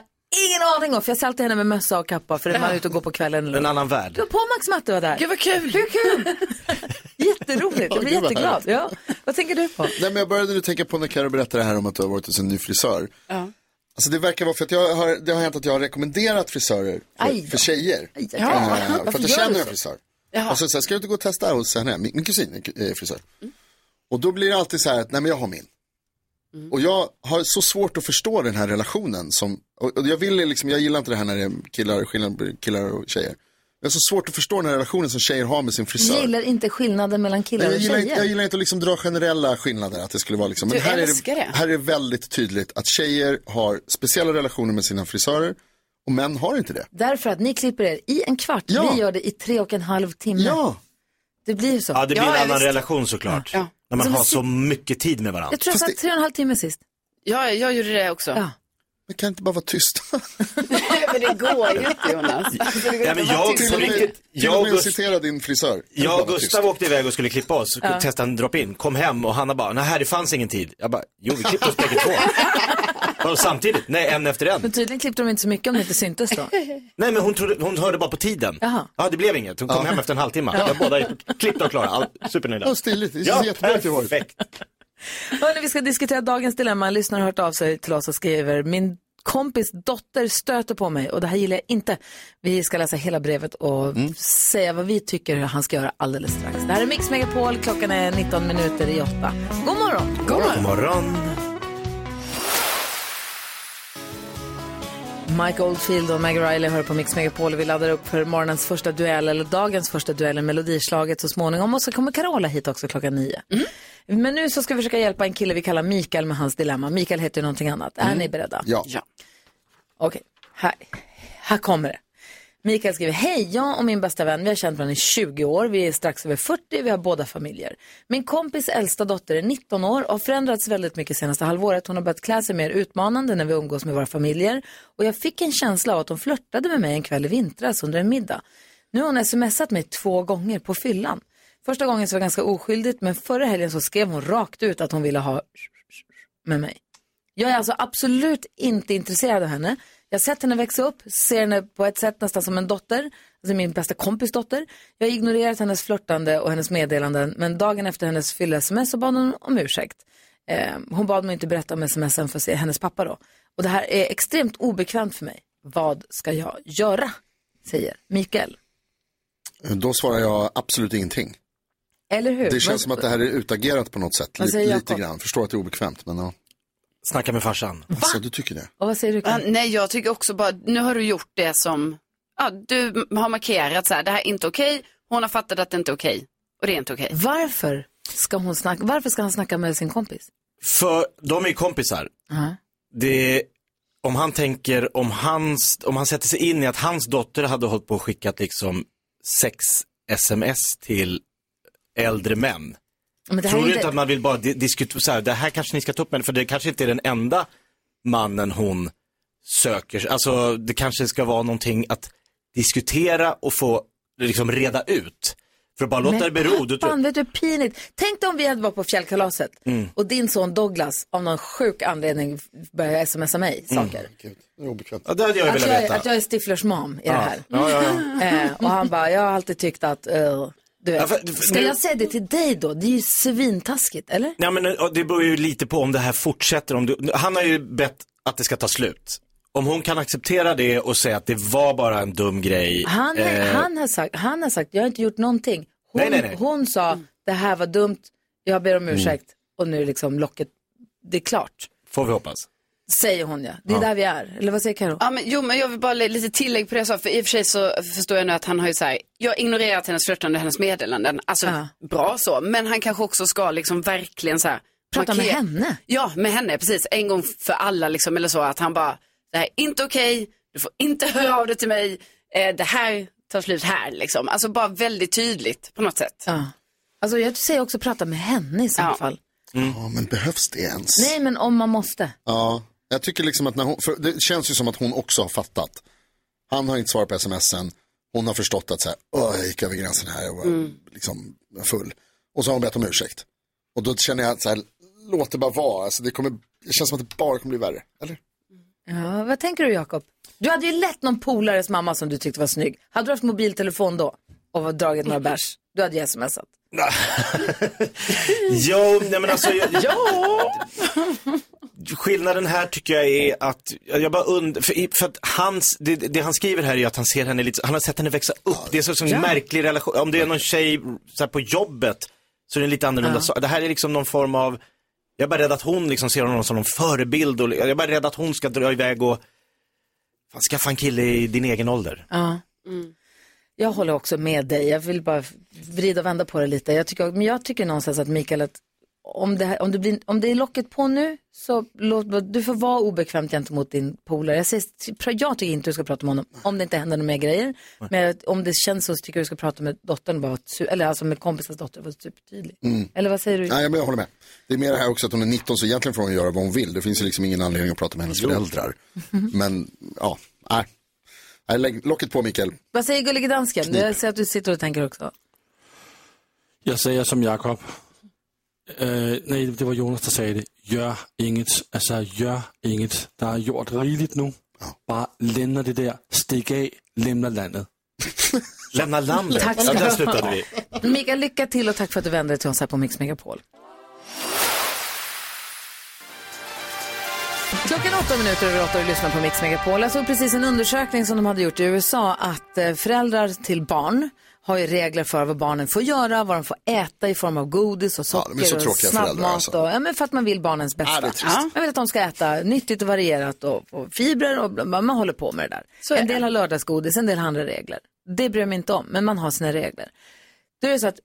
ingen aning om, för jag ser alltid henne med mössa och kappa för att man är ute och går på kvällen. Eller En annan värld. Ja, Pommacs matte var där. Gud vad kul. Hur kul? Jätteroligt, jag blir Ja, jätteglad. Ja. Vad tänker du på? Nej, men jag började nu tänka på när Carro berättade här om att du har varit hos en ny frisör. Ja. Alltså det verkar vara för att jag har, det har hänt att jag har rekommenderat frisörer för, för tjejer. Aj, aj, Eh, aj. för Varför att jag känner en frisör. Jaha. Och så, så här, ska du inte gå och testa hos henne? Min, min kusin är frisör. Och då blir det alltid så här att, nej men jag har min. Och jag har så svårt att förstå den här relationen som, och, och jag vill liksom, jag gillar inte det här när det är killar, skillnad killar och tjejer. Jag har så svårt att förstå den här relationen som tjejer har med sin frisör. Jag gillar inte skillnaden mellan killar Nej, och gillar inte, tjejer. jag gillar inte att liksom dra generella skillnader. Att det skulle vara liksom, Du men här är, det, det. här är det väldigt tydligt att tjejer har speciella relationer med sina frisörer och män har inte det. Därför att ni klipper er i en kvart, Ja. vi gör det i tre och en halv timme. Ja, Det blir ju så. Ja, det blir Ja, en annan visst. relation såklart. Ja. När man Som har si- så mycket tid med varandra. Jag tror jag satt tre och en halv timme sist. Ja, jag gjorde det också. Ja. men kan inte bara vara tysta? men det går ju inte Jonas. Alltså, men jag, Till jag och med citera din frisör. Kan inte Jag bara och vara Gustav tyst. åkte iväg och skulle klippa oss, ja. testa en drop-in, kom hem och Hanna bara, nej det fanns ingen tid. Jag bara, jo vi klippte oss bägge två. Och samtidigt, nej en efter en. Men tydligen klippte de inte så mycket om det inte syntes då. Nej men hon, trodde, hon hörde bara på tiden. Jaha. Ja det blev inget, hon kom hem efter en halvtimme. Jag båda är klippta och klara, All, supernöjda. Ja, stiligt. Det ser jättebra ut i håret. perfekt. Hörrni, vi ska diskutera dagens dilemma. En lyssnare har hört av sig till oss och skriver min kompis dotter stöter på mig och det här gillar jag inte. Vi ska läsa hela brevet och säga vad vi tycker hur han ska göra alldeles strax. Det här är Mix Megapol, klockan är 19 minuter i åtta. God morgon! God morgon! God morgon. Mike Oldfield och Maggie Riley hör på Mix Megapol och vi laddar upp för morgonens första duell, eller dagens första duell, i Melodislaget så småningom. Och så kommer Carola hit också klockan nio. Men nu så ska vi försöka hjälpa en kille vi kallar Mikael med hans dilemma. Mikael heter ju någonting annat. Är ni beredda? Ja. Okej, här, här kommer det. Mikael skriver, hej, jag och min bästa vän, vi har känt varandra i 20 år, vi är strax över 40, vi har båda familjer. Min kompis äldsta dotter är 19 år och har förändrats väldigt mycket senaste halvåret. Hon har börjat klä sig mer utmanande när vi umgås med våra familjer. Och jag fick en känsla av att hon flörtade med mig en kväll i vintras under en middag. Nu har hon smsat mig två gånger på fyllan. Första gången så var det ganska oskyldigt, men förra helgen så skrev hon rakt ut att hon ville ha med mig. Jag är alltså absolut inte intresserad av henne. Jag har sett henne växa upp, ser henne på ett sätt nästan som en dotter, alltså min bästa kompis dotter. Jag har ignorerat hennes flörtande och hennes meddelanden, men dagen efter hennes fylla-sms så bad hon om ursäkt. Eh, hon bad mig inte berätta om smsen för hennes pappa då. Och det här är extremt obekvämt för mig. Vad ska jag göra? Säger Mikael. Då svarar jag absolut ingenting. Eller hur? Det känns som att det här är utagerat på något sätt. Lite, grann. Förstår att det är obekvämt, men ja. Snacka med farsan. Alltså, du tycker det? Och vad säger du? Ja, nej, jag tycker också bara, nu har du gjort det som, ja, du har markerat så här, det här är inte okej, hon har fattat att det inte är okej och det är inte okej. Varför ska, hon snacka, varför ska han snacka med sin kompis? För de är kompisar. Ja. Det, om han tänker, om, hans, om han sätter sig in i att hans dotter hade hållit på och skickat liksom sex sms till äldre män. Men det här Tror du inte- att man vill bara di- diskutera, så här, det här kanske ni ska ta upp med för det kanske inte är den enda mannen hon söker. Alltså det kanske ska vara någonting att diskutera och få liksom reda ut. För att bara låta det bero. Du, Fan, vet du hur pinigt? Tänk dig om vi hade varit på fjällkalaset Mm. och din son Douglas av någon sjuk anledning började smsa mig saker. Det är obekvämt. Ja, det hade jag velat veta. att jag är Stiflers mom i det Ja. här. Ja, ja, ja. Eh, och han bara, jag har alltid tyckt att, eh, du. Ja, för- för- Ska nu- jag säga det till dig då? Det är ju svintaskigt, eller? Ja, men det beror ju lite på om det här fortsätter. Om du, han har ju bett att det ska ta slut. Om hon kan acceptera det och säga att det var bara en dum grej. Han, eh, han, har sagt, han har sagt, jag har inte gjort någonting. Hon, Nej, nej, nej. hon sa, det här var dumt, jag ber om Mm. ursäkt och nu är liksom locket, det är klart. Får vi hoppas. Säger hon ja. Det är Ja. där vi är. Eller vad säger Karo? Ja, men, jo, men jag vill bara lite tillägg på det jag sa, för i och för sig så förstår jag nu att han har ju så här, jag ignorerat hennes flörtande och hennes meddelanden, alltså Ja. bra så, men han kanske också ska liksom verkligen så här. Prata med markera- henne? Ja, med henne, precis, en gång för alla liksom, eller så, att han bara, det här är inte okej, du får inte höra av dig till mig, eh, det här tar slut här liksom, alltså bara väldigt tydligt på något sätt. Ja. Alltså jag säger också prata med henne i så Ja. fall. Ja, men behövs det ens? Nej, men om man måste. Ja, jag tycker liksom att när hon, för det känns ju som att hon också har fattat. Han har inte svarat på smsen, hon har förstått att så här, "Åh, jag gick över gränsen här, jag var Mm. liksom full. Och så har hon bett om ursäkt. Och då känner jag att så här, låt det bara vara, alltså, det, kommer, det känns som att det bara kommer bli värre. Eller? Ja, vad tänker du Jakob? Du hade ju lätt någon polares mamma som du tyckte var snygg. Hade du haft mobiltelefon då och dragit några bärs, du hade ju smsat. Jo, nej men alltså. Jag, Skillnaden här tycker jag är att, jag bara und för, för att hans, det, det han skriver här är att han ser henne lite, han har sett henne växa upp. Det är så, så en Ja. märklig relation, om det är någon tjej så här, på jobbet så är det en lite annorlunda Ja. Det här är liksom någon form av, jag är bara rädd att hon liksom ser honom som någon förebild och jag är bara rädd att hon ska dra iväg och fan, skaffa en kille i din egen ålder. Ja. Jag håller också med dig. Jag vill bara vrida och vända på det lite. Jag tycker, men jag tycker någonstans att Mikael, att om det, här, om, det blir, om det är locket på nu, så låt, du får vara obekvämt gentemot din polare. Jag, säger, jag tycker inte du ska prata med honom om det inte händer några mer grejer. Men om det känns så, så tycker jag du ska prata med dottern, bara, eller alltså med kompisens dotter, vara supertydlig. Mm. Eller vad säger du? Nej, men jag håller med. Det är mer det här också att hon är 19 så egentligen får hon göra vad hon vill. Det finns ju liksom ingen anledning att prata med hennes föräldrar. Men ja, nej. Nej. lägg locket på Mikael. Vad säger gullige dansken? Jag ser att du sitter och tänker också. Jag säger som Jakob. Øh, nej, det var Jonas, der sagde det. Gör inget. Altså, gör inget. Der er gjort rigeligt nu. Bare lämna det der. Stik af. Lämna landet. Lämna landet? Tack Ja, ska där du ha. slutade vi. Mikael, lycka till och tack för att du vände dig till oss här på Mix Megapol. Klockan åtta minuter över åtta och lyssnar på Mix Megapol. Jag såg precis en undersökning som de hade gjort i USA att eh, föräldrar till barn har ju regler för vad barnen får göra, vad de får äta i form av godis och socker så och snabbmat. alltså. Och, ja, men för att man vill barnens bästa. Ja, trist. Man vill att de ska äta nyttigt och varierat och, och fibrer och man håller på med det där. en del har lördagsgodis, en del har andra regler. Det bryr jag mig inte om, men man har sina regler. Då är det så att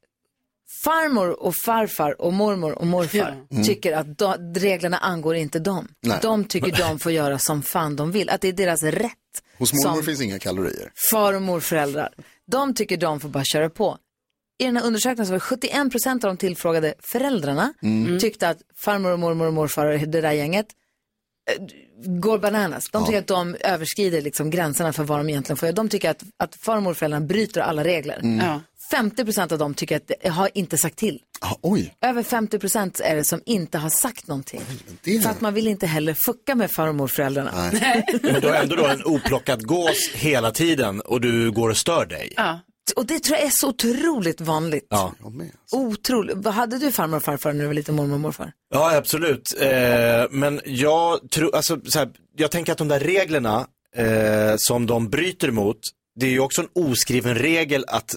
farmor och farfar och mormor och morfar Mm. tycker att de, reglerna angår inte dem. Nej. De tycker de får göra som fan de vill, att det är deras rätt. Hos mormor finns inga kalorier. far och morföräldrar. De tycker de får bara köra på. I den här undersökningen så var det 71 procent av de tillfrågade föräldrarna Mm. tyckte att farmor och mormor och morfar och det där gänget eh, går bananas. De tycker att de överskrider liksom gränserna för vad de egentligen får göra. De tycker att, att far och morföräldrarna bryter alla regler. Mm. Ja. 50 procent av dem tycker att det har inte sagt till. Ah, oj. Över 50 procent är det som inte har sagt någonting. För att man vill inte heller fucka med far och morföräldrarna. Men du har ändå då en oplockad gås hela tiden och du går och stör dig. Ja. Och det tror jag är så otroligt vanligt. Ja. Otroligt. Vad hade du farmor och farfar när du var liten mormor och morfar? Ja, absolut. Eh, men jag tror, alltså, så här, jag tänker att de där reglerna eh, som de bryter mot, det är ju också en oskriven regel att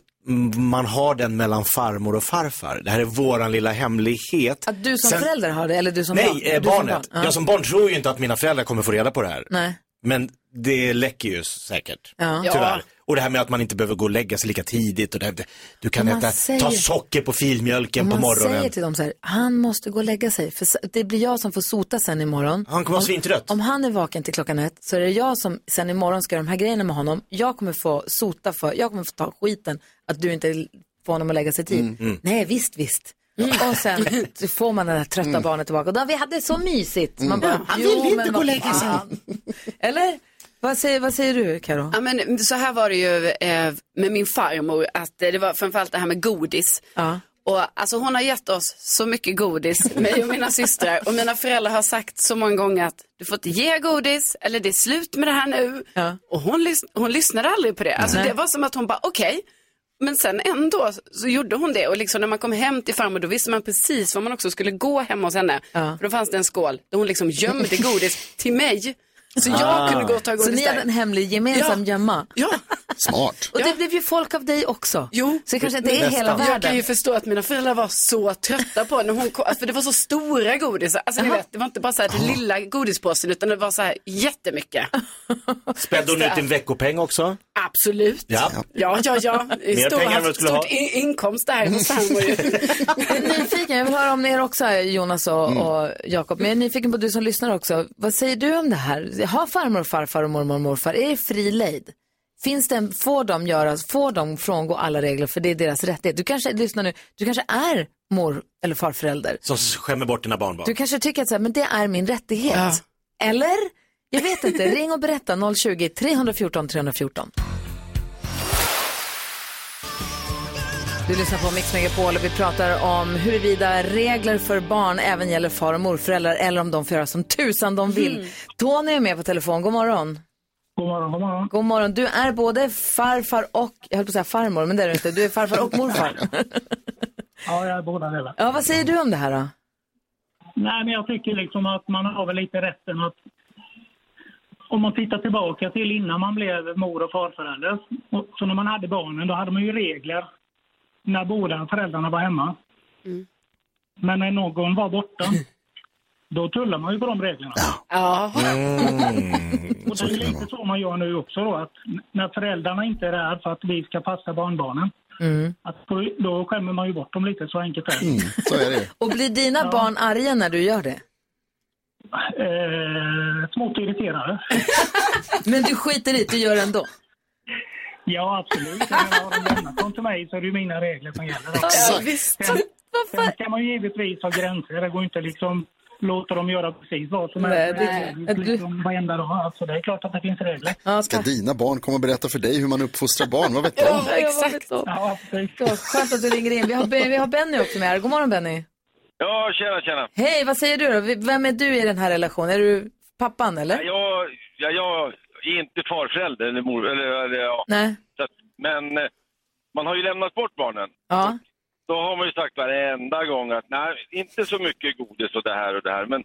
man har den mellan farmor och farfar. Det här är våran lilla hemlighet. Att du som Sen- förälder har det eller du som barn? Nej, eh, Du som barnet. barn. Ja. Jag som barn tror ju inte att mina föräldrar kommer få reda på det här. Nej. Men det läcker ju säkert. Ja. Tyvärr. Och det här med att man inte behöver gå och lägga sig lika tidigt. Och det, det- du kan man äta, säger- ta socker på filmjölken på man morgonen. säger till dem så här, han måste gå och lägga sig, för det blir jag som får sota sen imorgon. Han kommer vara Om- svintrött. Om han är vaken till klockan ett så är det jag som sen imorgon ska göra de här grejerna med honom. Jag kommer få sota för, jag kommer få ta skiten att du inte får honom att lägga sig tid. Mm, mm. Nej, visst, visst. Och sen får man det där trötta Mm. barnet tillbaka. Och då, vi hade så mysigt. Man Mm. bara, Ja, han vill inte gå och lägga sig. Eller? Vad säger, vad säger du, Karo? Ja, men så här var det ju eh, med min farmor, att eh, det var framförallt det här med godis. Och alltså hon har gett oss så mycket godis, mig och mina systrar. Och mina föräldrar har sagt så många gånger att du får inte ge godis, eller det är slut med det här nu. Och hon, lys- hon lyssnade aldrig på det. Alltså Nej. det var som att hon bara, okej. Men sen ändå så gjorde hon det och liksom när man kom hem till farmor då visste man precis var man också skulle gå hemma hos henne. För då fanns det en skål där hon liksom gömde godis till mig. Så jag Ah. kunde gå och ta godis Så ni där. hade en hemlig gemensam gömma? Ja. Smart. Och det blev ju folk av dig också. Jo. Så det kanske inte är hela Jag världen. kan ju förstå att mina föräldrar var så trötta på när hon kom, för det var så stora godisar. Alltså ni vet, det var inte bara så här den lilla godispåsen utan det var så här jättemycket. Spädde hon ut din veckopeng också? Absolut. Ja. Ja, ja, ja. Mer Stor, pengar än du skulle stort ha. in- inkomst där hos farmor ju. Jag är nyfiken, jag vill höra om er också, Jonas och, Mm. och Jakob. Men jag är nyfiken på du som lyssnar också. Vad säger du om det här? Har farmor och farfar och mormor och morfar, är det fri lejd? Finns det, en- får de göra, får de frångå alla regler för det är deras rättighet? Du kanske, lyssna nu, du kanske är mor eller farförälder. Som skämmer bort dina barnbarn. Du kanske tycker att så här, men det är min rättighet. Eller? Jag vet inte. Ring och berätta 020-314 314. Du lyssnar på Mix Megapol och vi pratar om huruvida regler för barn även gäller far och morföräldrar eller om de får göra som tusan de vill. Mm. Tony är med på telefon. God morgon. God morgon, god morgon. God morgon. Du är både farfar och, jag höll på att säga farmor, men det är du inte. Du är farfar och morfar. Ja, jag är båda delar. Ja, vad säger du om det här då? Nej, men jag tycker liksom att man har väl lite rätten att om man tittar tillbaka till innan man blev mor och farförälder. och- Så när man hade barnen, då hade man ju regler när båda föräldrarna var hemma. Men när någon var borta, då tullar man ju på de reglerna. Ja. Och det är lite så man gör nu också då, att när föräldrarna inte är där för att vi ska passa barnbarnen, Mm. att då, då skämmer man ju bort dem lite, så enkelt är det. så är det Och blir dina barn arga när du gör det? Eh, smått irriterade. Men du skiter i det, du gör det ändå? Ja, absolut. Har de lämnat dem till mig så är det ju mina regler som gäller. Ja, visst. Sen, sen ska man ju givetvis ha gränser. Det går inte liksom låta dem göra precis vad som helst. det- Det, liksom varenda dag. Alltså, det är klart att det finns regler. Ska dina barn komma och berätta för dig hur man uppfostrar barn? Vad vet de? Ja, exakt. Ja, Så, skönt att du ringer in. Vi har, vi har Benny också med här. God morgon Benny. Ja, tjena, tjena. Hej, vad säger du då? Vem är du i den här relationen? Är du pappan eller? Jag, ja, jag är inte farförälder eller mor, eller, eller ja. Nej. Så att, men eh, man har ju lämnat bort barnen. Ja. Då har man ju sagt varenda gång att nej, inte så mycket godis och det här och det här. Men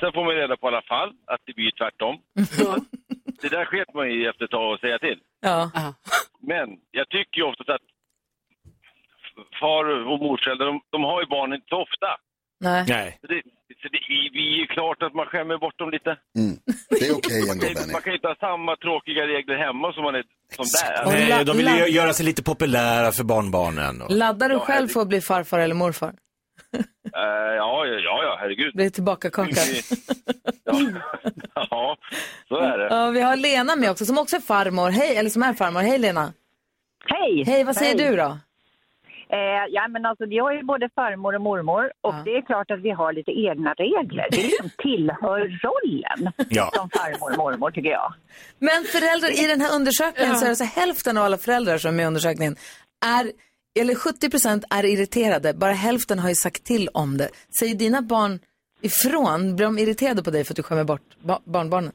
sen får man ju reda på i alla fall att det blir tvärtom. det där sket man ju efter ett tag att säga till. Ja. Men jag tycker ju ofta att far och morföräldrar, de, de har ju barnen inte så ofta. Nej. Nej. Så det, så det är det är ju klart att man skämmer bort dem lite. Det är okej ändå, Benny. Man kan ju inte ha samma tråkiga regler hemma som man är som där. Nej, de vill ju göra sig lite populära för barnbarnen. Och... Laddar du själv för att bli farfar eller morfar? Eh, ja, ja, ja, ja, herregud. Blir tillbaka kaka. Ja, så är det. Ja, vi har Lena med också, som också är farmor. Hej, eller som är farmor. Hej Lena. Hej! Hej, vad säger Hej. du då? Eh, ja, men alltså, jag är både farmor och mormor och det är klart att vi har lite egna regler. Det liksom tillhör rollen Ja. som farmor och mormor tycker jag. Men föräldrar, i den här undersökningen så är det så hälften av alla föräldrar som är med i undersökningen är, eller 70 procent är irriterade. Bara hälften har ju sagt till om det. Säger dina barn ifrån? Blir de irriterade på dig för att du skämmer bort ba- barnbarnen?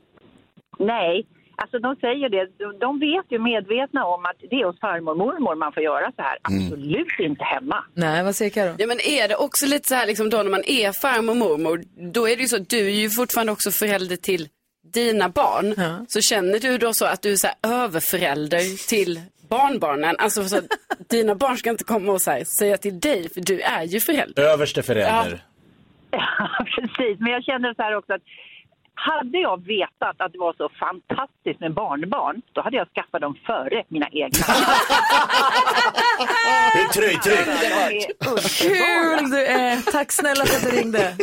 Nej, alltså de säger det. De- vet ju medvetna om att det är hos farmor och mormor man får göra så här. Absolut inte hemma. Nej, vad säger Karo? Ja, men är det också lite så här liksom då när man är farmor och mormor, då är det ju så att du är ju fortfarande också förälder till dina barn. Så känner du då så att du är så här överförälder till barnbarnen? Alltså så att dina barn ska inte komma och så här, säga till dig, för du är ju förälder. Överste förälder. Ja, precis. Men jag känner så här också att hade jag vetat att det var så fantastiskt med barnbarn, då hade jag skaffat dem före mina egna. Det är tröj-tröj. Kul du är! Tack snälla för att du ringde.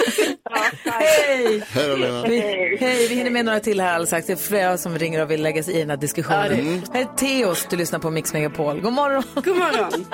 Hej! Hej då, Lena. Vi, hej, vi hinner med några till här alldeles strax. Det är flera som ringer och vill lägga sig i den här diskussionen. Mm. Här är Theos, du lyssnar på Mix Megapol. God morgon! God morgon!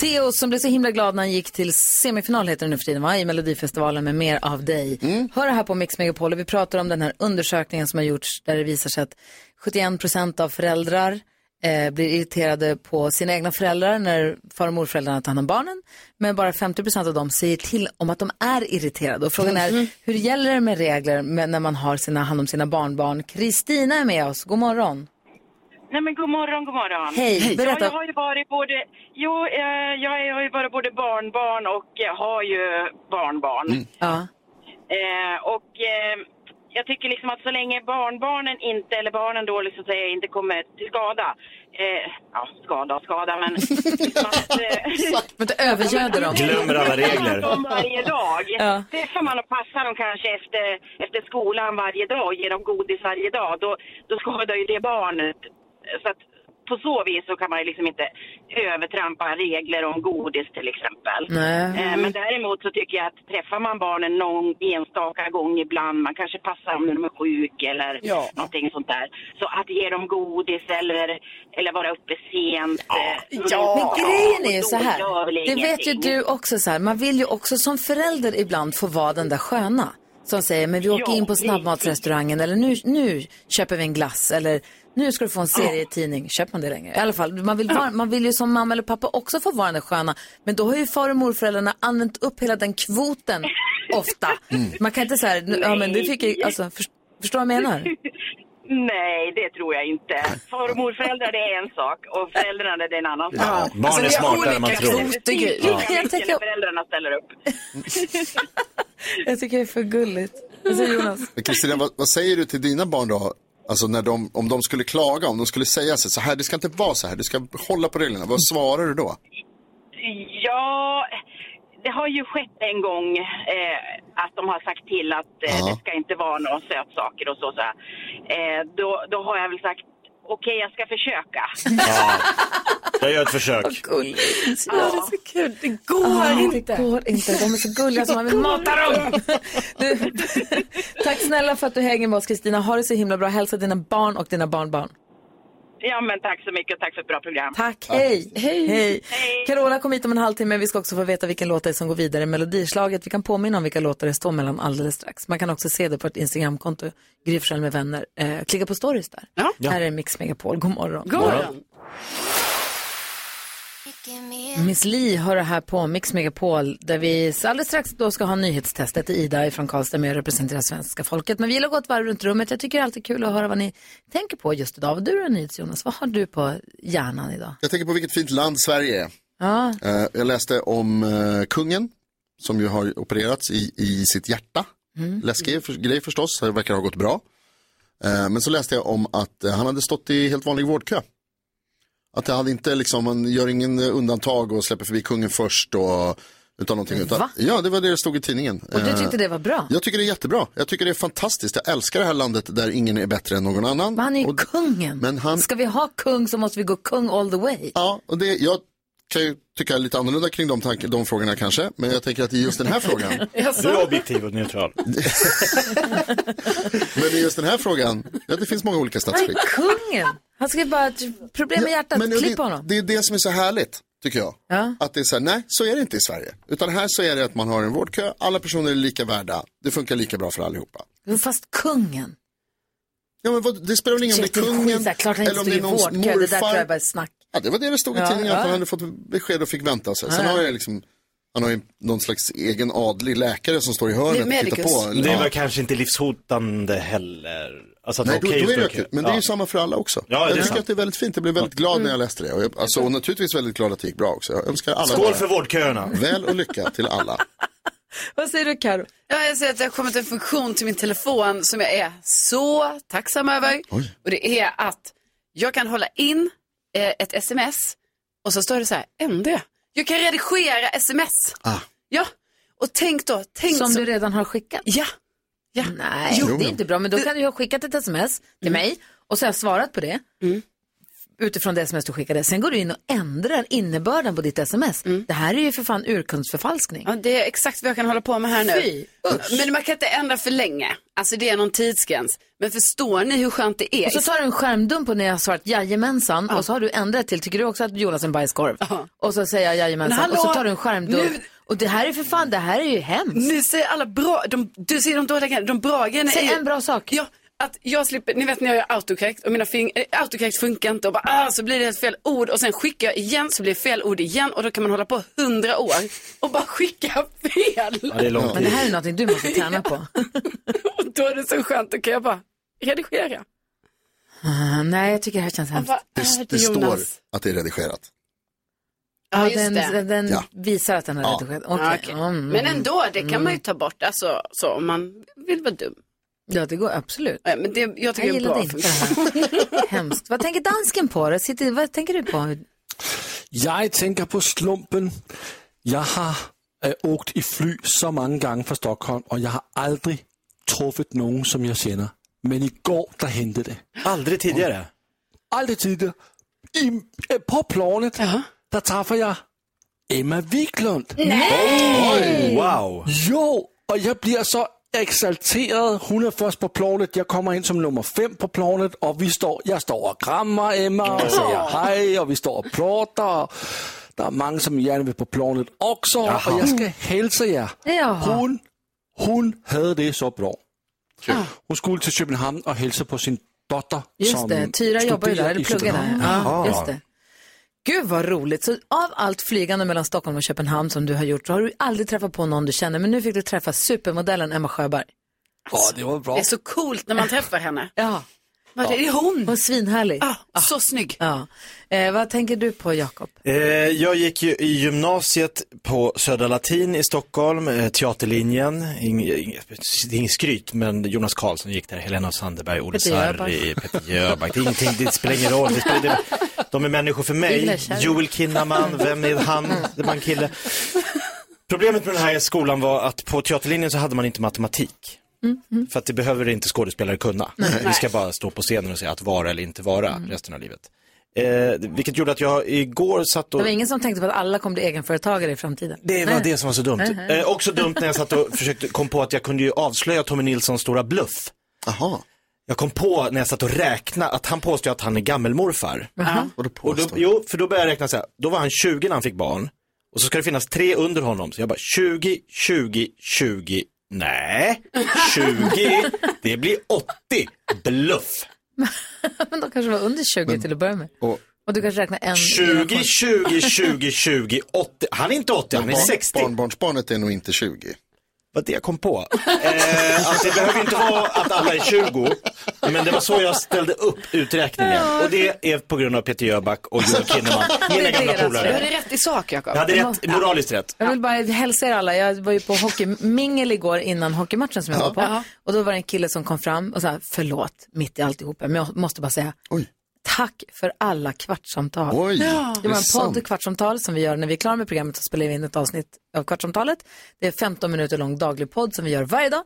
Theo som blev så himla glad när han gick till semifinal heter det nu för tiden va? i Melodifestivalen med Mer av dig. Hör det här på Mix Megapol och vi pratar om den här undersökningen som har gjorts där det visar sig att 71 procent av föräldrar eh, blir irriterade på sina egna föräldrar när far och morföräldrarna tar hand om barnen. Men bara 50 procent av dem säger till om att de är irriterade. Och frågan är, hur gäller det med regler när man har sina, hand om sina barnbarn? Kristina är med oss, god morgon. Nej men god morgon, god morgon. Hej, berätta. Ja, jag har ju varit både, jo, eh, jag har ju varit både barnbarn och eh, har ju barnbarn. Ja. Eh, och eh, jag tycker liksom att så länge barnbarnen inte, eller barnen då liksom säger, inte kommer till skada. Eh, ja, skada och skada men... liksom att, eh, Men inte övergöder dem. Glömmer alla regler. dem varje dag. Ja. Träffar man och passar dem kanske efter, efter skolan varje dag och ger dem godis varje dag, då, då skadar ju det barnet. Så att på så vis så kan man ju liksom inte övertrampa regler om godis till exempel. Nej. Eh, Men däremot så tycker jag att träffar man barnen någon enstaka gång ibland, man kanske passar dem när de är sjuk eller någonting sånt där. Så att ge dem godis eller, eller vara uppe sent. eh, Ja, men grejen är ju så här. Det vet ju du också så här. Man vill ju också som förälder ibland få vara den där sköna. Som säger, men vi åker Ja, in på snabbmatsrestaurangen eller nu, nu köper vi en glass eller nu ska du få en serietidning. Köper man det längre? I alla fall, man vill, vara, man vill ju som mamma eller pappa också få vara den sköna. Men då har ju far och morföräldrarna använt upp hela den kvoten ofta. Man kan inte säga, ja men du fick ju, alltså, för, förstår vad jag menar? Nej, det tror jag inte. Far och morföräldrar det är en sak och föräldrarna det är en annan sak. Ja, barn Alltså, är det är smartare än man tror. kvoter, Ja. Ja. Jag tänker- föräldrarna ställer upp. Jag tycker det är för gulligt. Vad säger Jonas? Kristina, vad, vad säger du till dina barn då? Alltså när de, om de skulle klaga, om de skulle säga så, så här, det ska inte vara så här, du ska hålla på reglerna. Vad svarar du då? Ja, det har ju skett en gång eh, att de har sagt till att eh, det ska inte vara några sötsaker och så. så här. eh, då, då har jag väl sagt okej, jag ska försöka. Jag gör ett försök. Gulligt. Ja, det är så kul. Det går inte. Det går inte. De är så gulliga så man vill mata dem. Du, tack snälla för att du hänger med oss Kristina. Ha det så himla bra. Hälsa dina barn och dina barnbarn. Ja, men tack så mycket och tack för ett bra program. Tack, hej. Hej. hej. Carola kom hit om en halvtimme. Vi ska också få veta vilken låt det är som går vidare i melodislaget. Vi kan påminna om vilka låtar det står mellan alldeles strax. Man kan också se det på ett Instagramkonto, Gry med vänner. Eh, klicka på stories där. Ja. Här är Mix Megapol. God morgon. God morgon. Miss Li hör här på Mix Megapol där vi alldeles strax då ska ha nyhetstestet. Ida från Karlstad med och representerar svenska folket. Men vi vill gå ett varv runt rummet. Jag tycker det är alltid kul att höra vad ni tänker på just idag. Vad du är NyhetsJonas, vad har du på hjärnan idag? Jag tänker på vilket fint land Sverige är. Ja, Eh, jag läste om eh, kungen som ju har opererats i, i sitt hjärta. Mm. Läskig för, grej förstås, det verkar ha gått bra. Eh, men så läste jag om att han hade stått i helt vanlig vårdkö. Att det hade inte liksom, man gör ingen eh, undantag och släpper förbi kungen först och utan någonting. Utan, ja, det var det det stod i tidningen. Och du Eh, tyckte det var bra? Jag tycker det är jättebra. Jag tycker det är fantastiskt. Jag älskar det här landet där ingen är bättre än någon annan. Men han är ju Och- kungen. Men han... Ska vi ha kung så måste vi gå kung all the way. Ja, och det, jag kan ju tycka lite annorlunda kring de, tank, de frågorna kanske. Men jag tänker att i just den här frågan. Du är objektiv och neutral. Men i just den här frågan, ja det finns många olika Han är statsskick. kungen. Han ska bara problem med hjärtat. Men Klipp det, honom. det är det som är så härligt, tycker jag. Ja. Att det är så här, nej, så är det inte i Sverige. Utan här så är det att man har en vårdkö, alla personer är lika värda. Det funkar lika bra för allihopa. Fast kungen. Ja, men vad, det spelar väl ingen om det är kungen skit där. Klart han inte eller om stod det är någons vårdkö. Det där tror morfar. jag bara är snack. Ja, det var det det stod i Ja, tidningen, att ja. han hade fått besked och fick vänta sig. Sen Ja, har jag liksom, han har ju någon slags egen adlig läkare som står i hörnet och tittar på. Det var Ja. kanske inte livshotande heller. Alltså att Nej, då, okej då är det att kö. Men det är ju Ja. samma för alla också. Ja, jag tycker sant. att det är väldigt fint. Jag blev väldigt glad när jag läste det. Och, jag, alltså, och naturligtvis väldigt glad att det gick bra också. Jag önskar alla Skål för vårdköerna. Väl och lycka till alla. Vad säger du Karo? Ja, jag säger att det har kommit en funktion till min telefon som jag är så tacksam över. Och det är att jag kan hålla in ett sms och så står det så här, ändra. Jag kan redigera sms. Ah. Ja, och tänk då. Tänk Som så... du redan har skickat? Ja. ja. Nej, Jo. det är inte bra. Men då kan du ha skickat ett sms till mig och så har jag svarat på det. Utifrån det sms du skickade. Sen går du in och ändrar innebörden på ditt sms. Det här är ju för fan urkundsförfalskning. Ja, det är exakt vad jag kan hålla på med här nu. Fy, Men man kan inte ändra för länge. Alltså det är någon tidsgräns. Men förstår ni hur skönt det är? Och så tar du en skärmdump på när jag har svarat jajamensan och så har du ändrat till, tycker du också att Jonas är en bajskorv? Och så säger jag Men jajamensan hallå, och så tar du en skärmdump. nu- Och det här är för fan, det här är ju hemskt. Ni säger alla bra, de, du säger de dåliga grejerna, de bra grejerna Säg är ju- en bra sak. Ja, att jag slipper, ni vet när jag gör autocorrect och mina fing, äh, autocorrect funkar inte och bara ah, så blir det ett fel ord och sen skickar jag igen så blir det fel ord igen och då kan man hålla på hundra år och bara skicka fel. det är lång Men det här är någonting du måste träna på. Och då är det så skönt, då kan jag bara redigera. Ah, nej, jag tycker det här känns hemskt. Vad Det, det det står att det är redigerat. Ja, Ja, den det. den Ja. visar att den har Ja. redigerat. Ja, Okej. okej. Mm. Men ändå, det kan man ju ta bort, alltså så om man vill vara dum. Ja, det går absolut. Ja, men det, jag tycker Jag det är gillade bra. inte det här. Hemskt. Vad tänker dansken på? Sitter, vad tänker du på? Jag tänker på slumpen. Jag har äh, åkt i fly så många gånger från Stockholm och jag har aldrig truffat någon som jag känner. Men igår, där hände det. Aldrig tidigare. Aldrig tidigare. I, äh, på planet, där träffade jag Emma Wiklund. Oj, wow. Jo, och jag blir så exalterad. Hon är först på planet. Jag kommer in som nummer fem på planet och vi står, jag står och kramar Emma och säger hej och vi står och pratar. Det är många som gärna vill på planet också Jaha. och jag ska hälsa er. Jaha. Hon, hon hade det så bra. Hon skulle till Köpenhamn och hälsa på sin dotter Just som det, Tyra jobbar ju där, eller pluggar där. Ja, just det. Gud vad roligt. Så av allt flygande mellan Stockholm och Köpenhamn som du har gjort så har du aldrig träffat på någon du känner. Men nu fick du träffa supermodellen Emma Sjöberg. Ja, det var bra. Det är så coolt när man träffar henne. Ja. Vad är det? hon? Hon är svinhärlig. Ah, Så snygg. Ja. Eh, vad tänker du på Jakob? Eh, jag gick ju i gymnasiet på Södra Latin i Stockholm, eh, teaterlinjen. Ing, är inget skryt, men Jonas Karlsson gick där, Helena Sandberg, Olle. Sarri, Peter Jöback. Det är ingenting, det spelar ingen roll. Det spelar, det, de är människor för mig. Joel Kinnaman, vem är han? Det var en kille. Problemet med den här skolan var att på teaterlinjen så hade man inte matematik. För att det behöver inte skådespelare kunna. Vi ska bara stå på scenen och säga att vara eller inte vara resten av livet. Eh, vilket gjorde att jag igår satt Det och... var ingen som tänkte på att alla kommer bli egenföretagare i framtiden. Det var Nej. det som var så dumt. Nej, nej. Eh, också dumt när jag satt och försökte, kom på att jag kunde ju avslöja Tommy Nilssons stora bluff. Aha. Jag kom på när jag satt och räknade att han påstår att han är gammelmorfar. Och då Och då, jo, för då började jag räkna så här, då var han 20 när han fick barn. Och så ska det finnas tre under honom. Så jag bara 20, 20, 20, nej, 20, det blir 80, bluff. Men de kanske var under 20 till att börja med. Och, Och du kanske räknar en. 20, 20, 20, 20, 80. Han är inte 80, han är barn- 60. Barnbarnsbarnet är nog inte 20. Vad det jag kom på. Eh, att det behöver inte vara att alla är 20, men det var så jag ställde upp uträkningen. Och det är på grund av Peter Jöback och Joel Kinnaman, mina gamla Du hade polare. rätt i sak, Jakob. Jag hade rätt, moraliskt rätt. Jag vill bara hälsa er alla. Jag var ju på hockeymingel igår innan hockeymatchen som jag var på. Ja. Och då var det en kille som kom fram och sa, förlåt, mitt i alltihopa, men jag måste bara säga, Oj. Tack för alla kvartssamtal. Oj, det det var är en sant. podd Kvartsamtal som vi gör när vi är klara med programmet så spelar vi in ett avsnitt av Kvartsamtalet. Det är 15 minuter lång daglig podd som vi gör varje dag.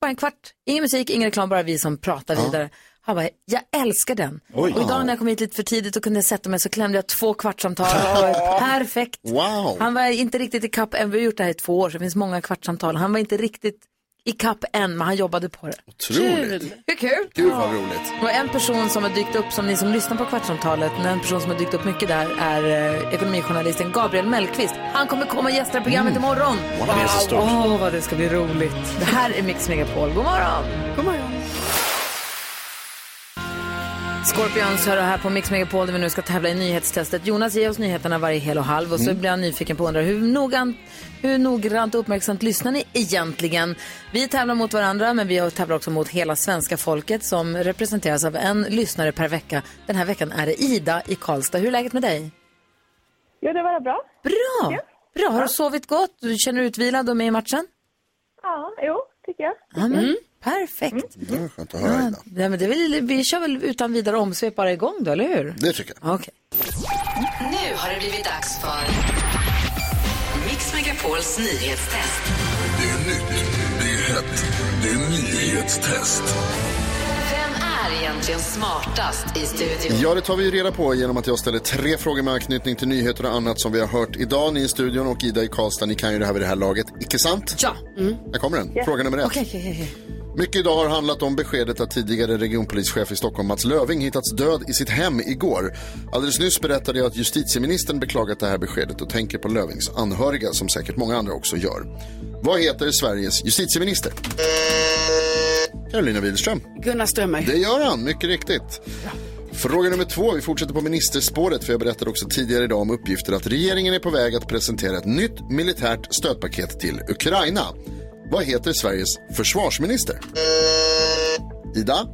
Bara en kvart, ingen musik, ingen reklam, bara vi som pratar vidare. Han bara, jag älskar den. Oj. Och idag när jag kom hit lite för tidigt och kunde sätta mig så klämde jag två kvartssamtal. Perfekt. Wow. Han var inte riktigt i kapp än, vi har gjort det här i två år så det finns många kvartssamtal. Han var inte riktigt i kapp än, men han jobbade på det. Otroligt. Hur kul? Gud vad roligt. Och en person som har dykt upp, som ni som lyssnar på Kvartsamtalet, en person som har dykt upp mycket där är eh, ekonomijournalisten Gabriel Mellqvist. Han kommer komma och gästa programmet imorgon. Wow, så stort. Åh, vad det ska bli roligt. Det här är Mix Megapol. God morgon. God morgon. Scorpions hör här på Mix Megapol där vi nu ska tävla i nyhetstestet. Jonas ger oss nyheterna varje hel och halv och så Mm. blir han nyfiken på att undra hur noggrant, hur noggrant och uppmärksamt lyssnar ni egentligen? Vi tävlar mot varandra men vi tävlar också mot hela svenska folket som representeras av en lyssnare per vecka. Den här veckan är det Ida i Karlstad. Hur är läget med dig? Jo, det var bra. Bra! Bra, har du sovit gott? Du känner dig utvilad och med i matchen? Ja, jo, tycker jag. Ja, men, Perfekt. Det var skönt att höra Ja, Ida. men det vi kör väl utan vidare omsvep bara igång då, eller hur? Det tycker jag. Okej. Nu har det blivit dags för Megapols nyhetstest. Det är nytt, det är hett, det är nyhetstest. Vem är egentligen smartast i studion? Ja, det tar vi reda på genom att jag ställer tre frågor med anknytning till nyheter och annat som vi har hört idag. Ni i studion och Ida i Karlstad, ni kan ju det här vid det här laget. Icke sant? Ja. Här kommer den. Fråga nummer ett. Okej, okej, okej. Mycket idag har handlat om beskedet att tidigare regionpolischef i Stockholm Mats Löving hittats död i sitt hem igår. Alldeles nyss berättade jag att justitieministern beklagat det här beskedet och tänker på Lövings anhöriga som säkert många andra också gör. Vad heter Sveriges justitieminister? Carolina Widerström. Gunnar Strömmer. Det gör han, mycket riktigt. Fråga nummer två, vi fortsätter på ministerspåret för jag berättade också tidigare idag om uppgifter att regeringen är på väg att presentera ett nytt militärt stödpaket till Ukraina. Vad heter Sveriges försvarsminister? Ida?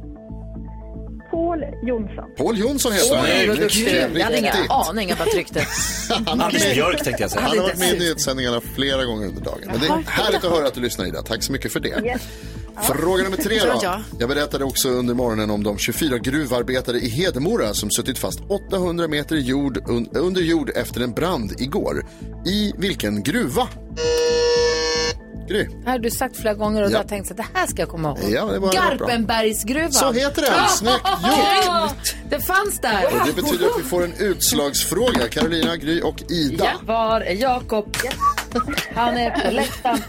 Paul Jonsson. Paul Jonsson heter han. Jag hade ingen aning, tryckte. Han har Anders med- Björk tänkte jag säga. Han har varit med i nyhetssändningarna flera gånger under dagen. Men det är härligt att höra att du lyssnar Ida. Tack så mycket för det. Fråga nummer tre då. ja. Jag berättade också under morgonen om de 24 gruvarbetare i Hedemora som suttit fast 800 meter jord un- under jord efter en brand igår. I vilken gruva? Gry. Det här har du sagt flera gånger och Ja. du har tänkt att det här ska jag komma ihåg. Ja, det var bra. Garpenbergsgruvan. Så heter den. Snyggt Ja, det fanns där. Och det betyder att vi får en utslagsfråga. Carolina, Gry och Ida. Var är Jakob? Han är på läktaren.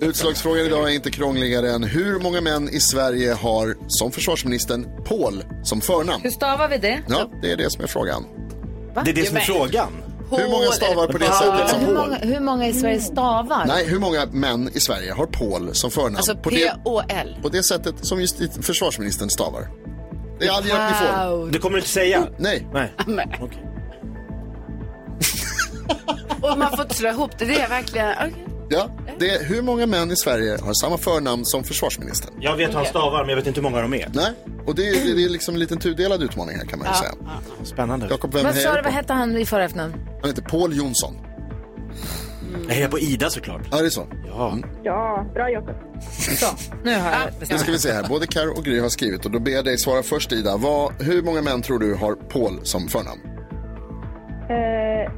Utslagsfrågan idag är inte krångligare än hur många män i Sverige har som försvarsministern Paul som förnamn? Hur stavar vi det? Ja, det är det som är frågan. Det är det som är frågan. Hur många stavar på det sättet som Hur många, hur många i Sverige stavar? Nej, hur många män i Sverige har Paul som förnamn? Alltså på, det, P-O-L. på det sättet som just försvarsministern stavar. Det är all hjälp ni får. Det kommer du inte säga? Nej. Nej. Nej. Och man får slå ihop det. Det är verkligen... okej. Ja, det är hur många män i Sverige har samma förnamn som försvarsministern? Jag vet hur han stavar, men jag vet inte hur många de är. Nej, och det är, det är liksom en liten tudelad utmaning här kan man ju säga. Spännande. Jakob, vem Vad sa du, vad hette han i förra efternamn? Han heter Paul Jonsson. Jag hejar på Ida såklart. Ja, det är så. Ja. Ja, bra Jakob. Så, nu har jag Nu bestämt. ska vi se här. Både Karo och Gry har skrivit och då ber jag dig svara först Ida. Vad, hur många män tror du har Paul som förnamn? Eh,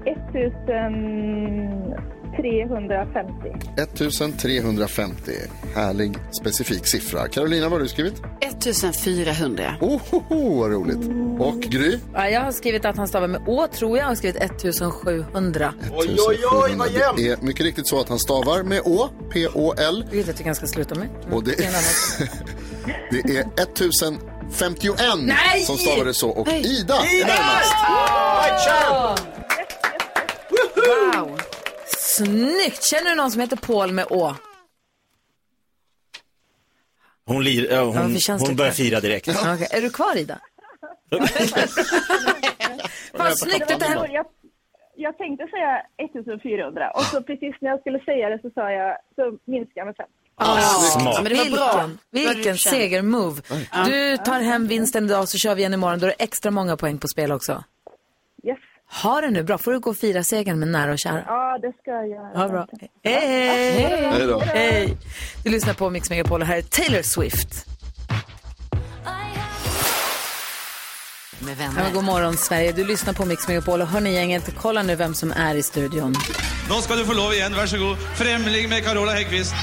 1350. 1350. Härlig specifik siffra. Carolina, vad har du skrivit? 1400. Oh, ho, ho, vad roligt. Och Gry? Ja, jag har skrivit att han stavar med Å, tror jag. Jag har skrivit 1700. Oj, oj, oj, vad jämnt! Det är mycket riktigt så att han stavar med Å, P-O-L. Det vet jag att jag ska sluta med. Och det, Det är en annan. det är 1051 Nej! som stavar det så. Och. Ida är närmast. Wow! Snyggt! Känner du någon som heter Paul med Å? Hon, lir, Ja, hon, för känsligt hon börjar kanske. fira direkt. Okej, Är du kvar Ida? Vad snyggt det här... Jag, jag tänkte säga 1400 och så precis när jag skulle säga det så sa jag, så minskade jag med fem. Ah, Smart. Men det var bra. Vilken, vilken segermove. Du tar hem vinsten idag så kör vi igen imorgon. Då är det extra många poäng på spel också. Yes. Ha det nu bra. Får du gå och fira segern med nära och kära. Ja, det ska jag göra. Ha bra. Hej, hej. Hej då. Hej. Du lyssnar på Mix Megapol och här är Taylor Swift. med Ja, vänner. god morgon Sverige, du lyssnar på Mix Megapol och hörni gänget, kolla nu vem som är i studion. Nå skal du få lov igjen, vær så god. Fremling med Carola Häggkvist.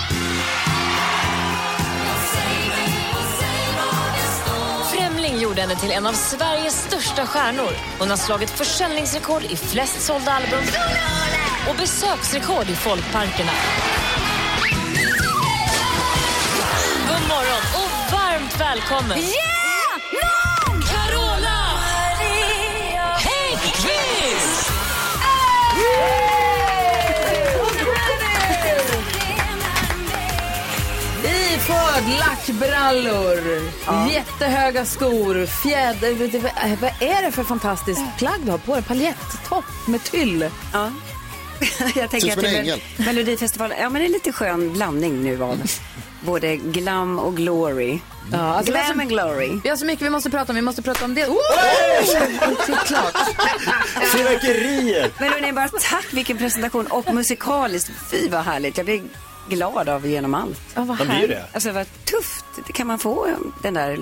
Gjorde henne till en av Sveriges största stjärnor. Hon har slagit försäljningsrekord i flest sålda album och besöksrekord i folkparkerna. God morgon och varmt välkommen! Yeah! Iförd lackbrallor, jättehöga skor, fjäder... vet du, Vad är det för fantastiskt plagg du har på dig? Paljettopp med tyll. Ja. Jag tänker att det är Melodifestivalen, ja men det är lite skön blandning nu av både glam och glory. Ja, alltså glam så- and glory. Vi har så mycket vi måste prata om. Vi måste prata om det. Oh! Det är klart. Fyrverkerier! Men hörni, bara tack vilken presentation och musikaliskt. Fy vad härligt. Jag blir glad av genom allt. Ja, vad Man blir det. Alltså vad tufft. Kan man få den där,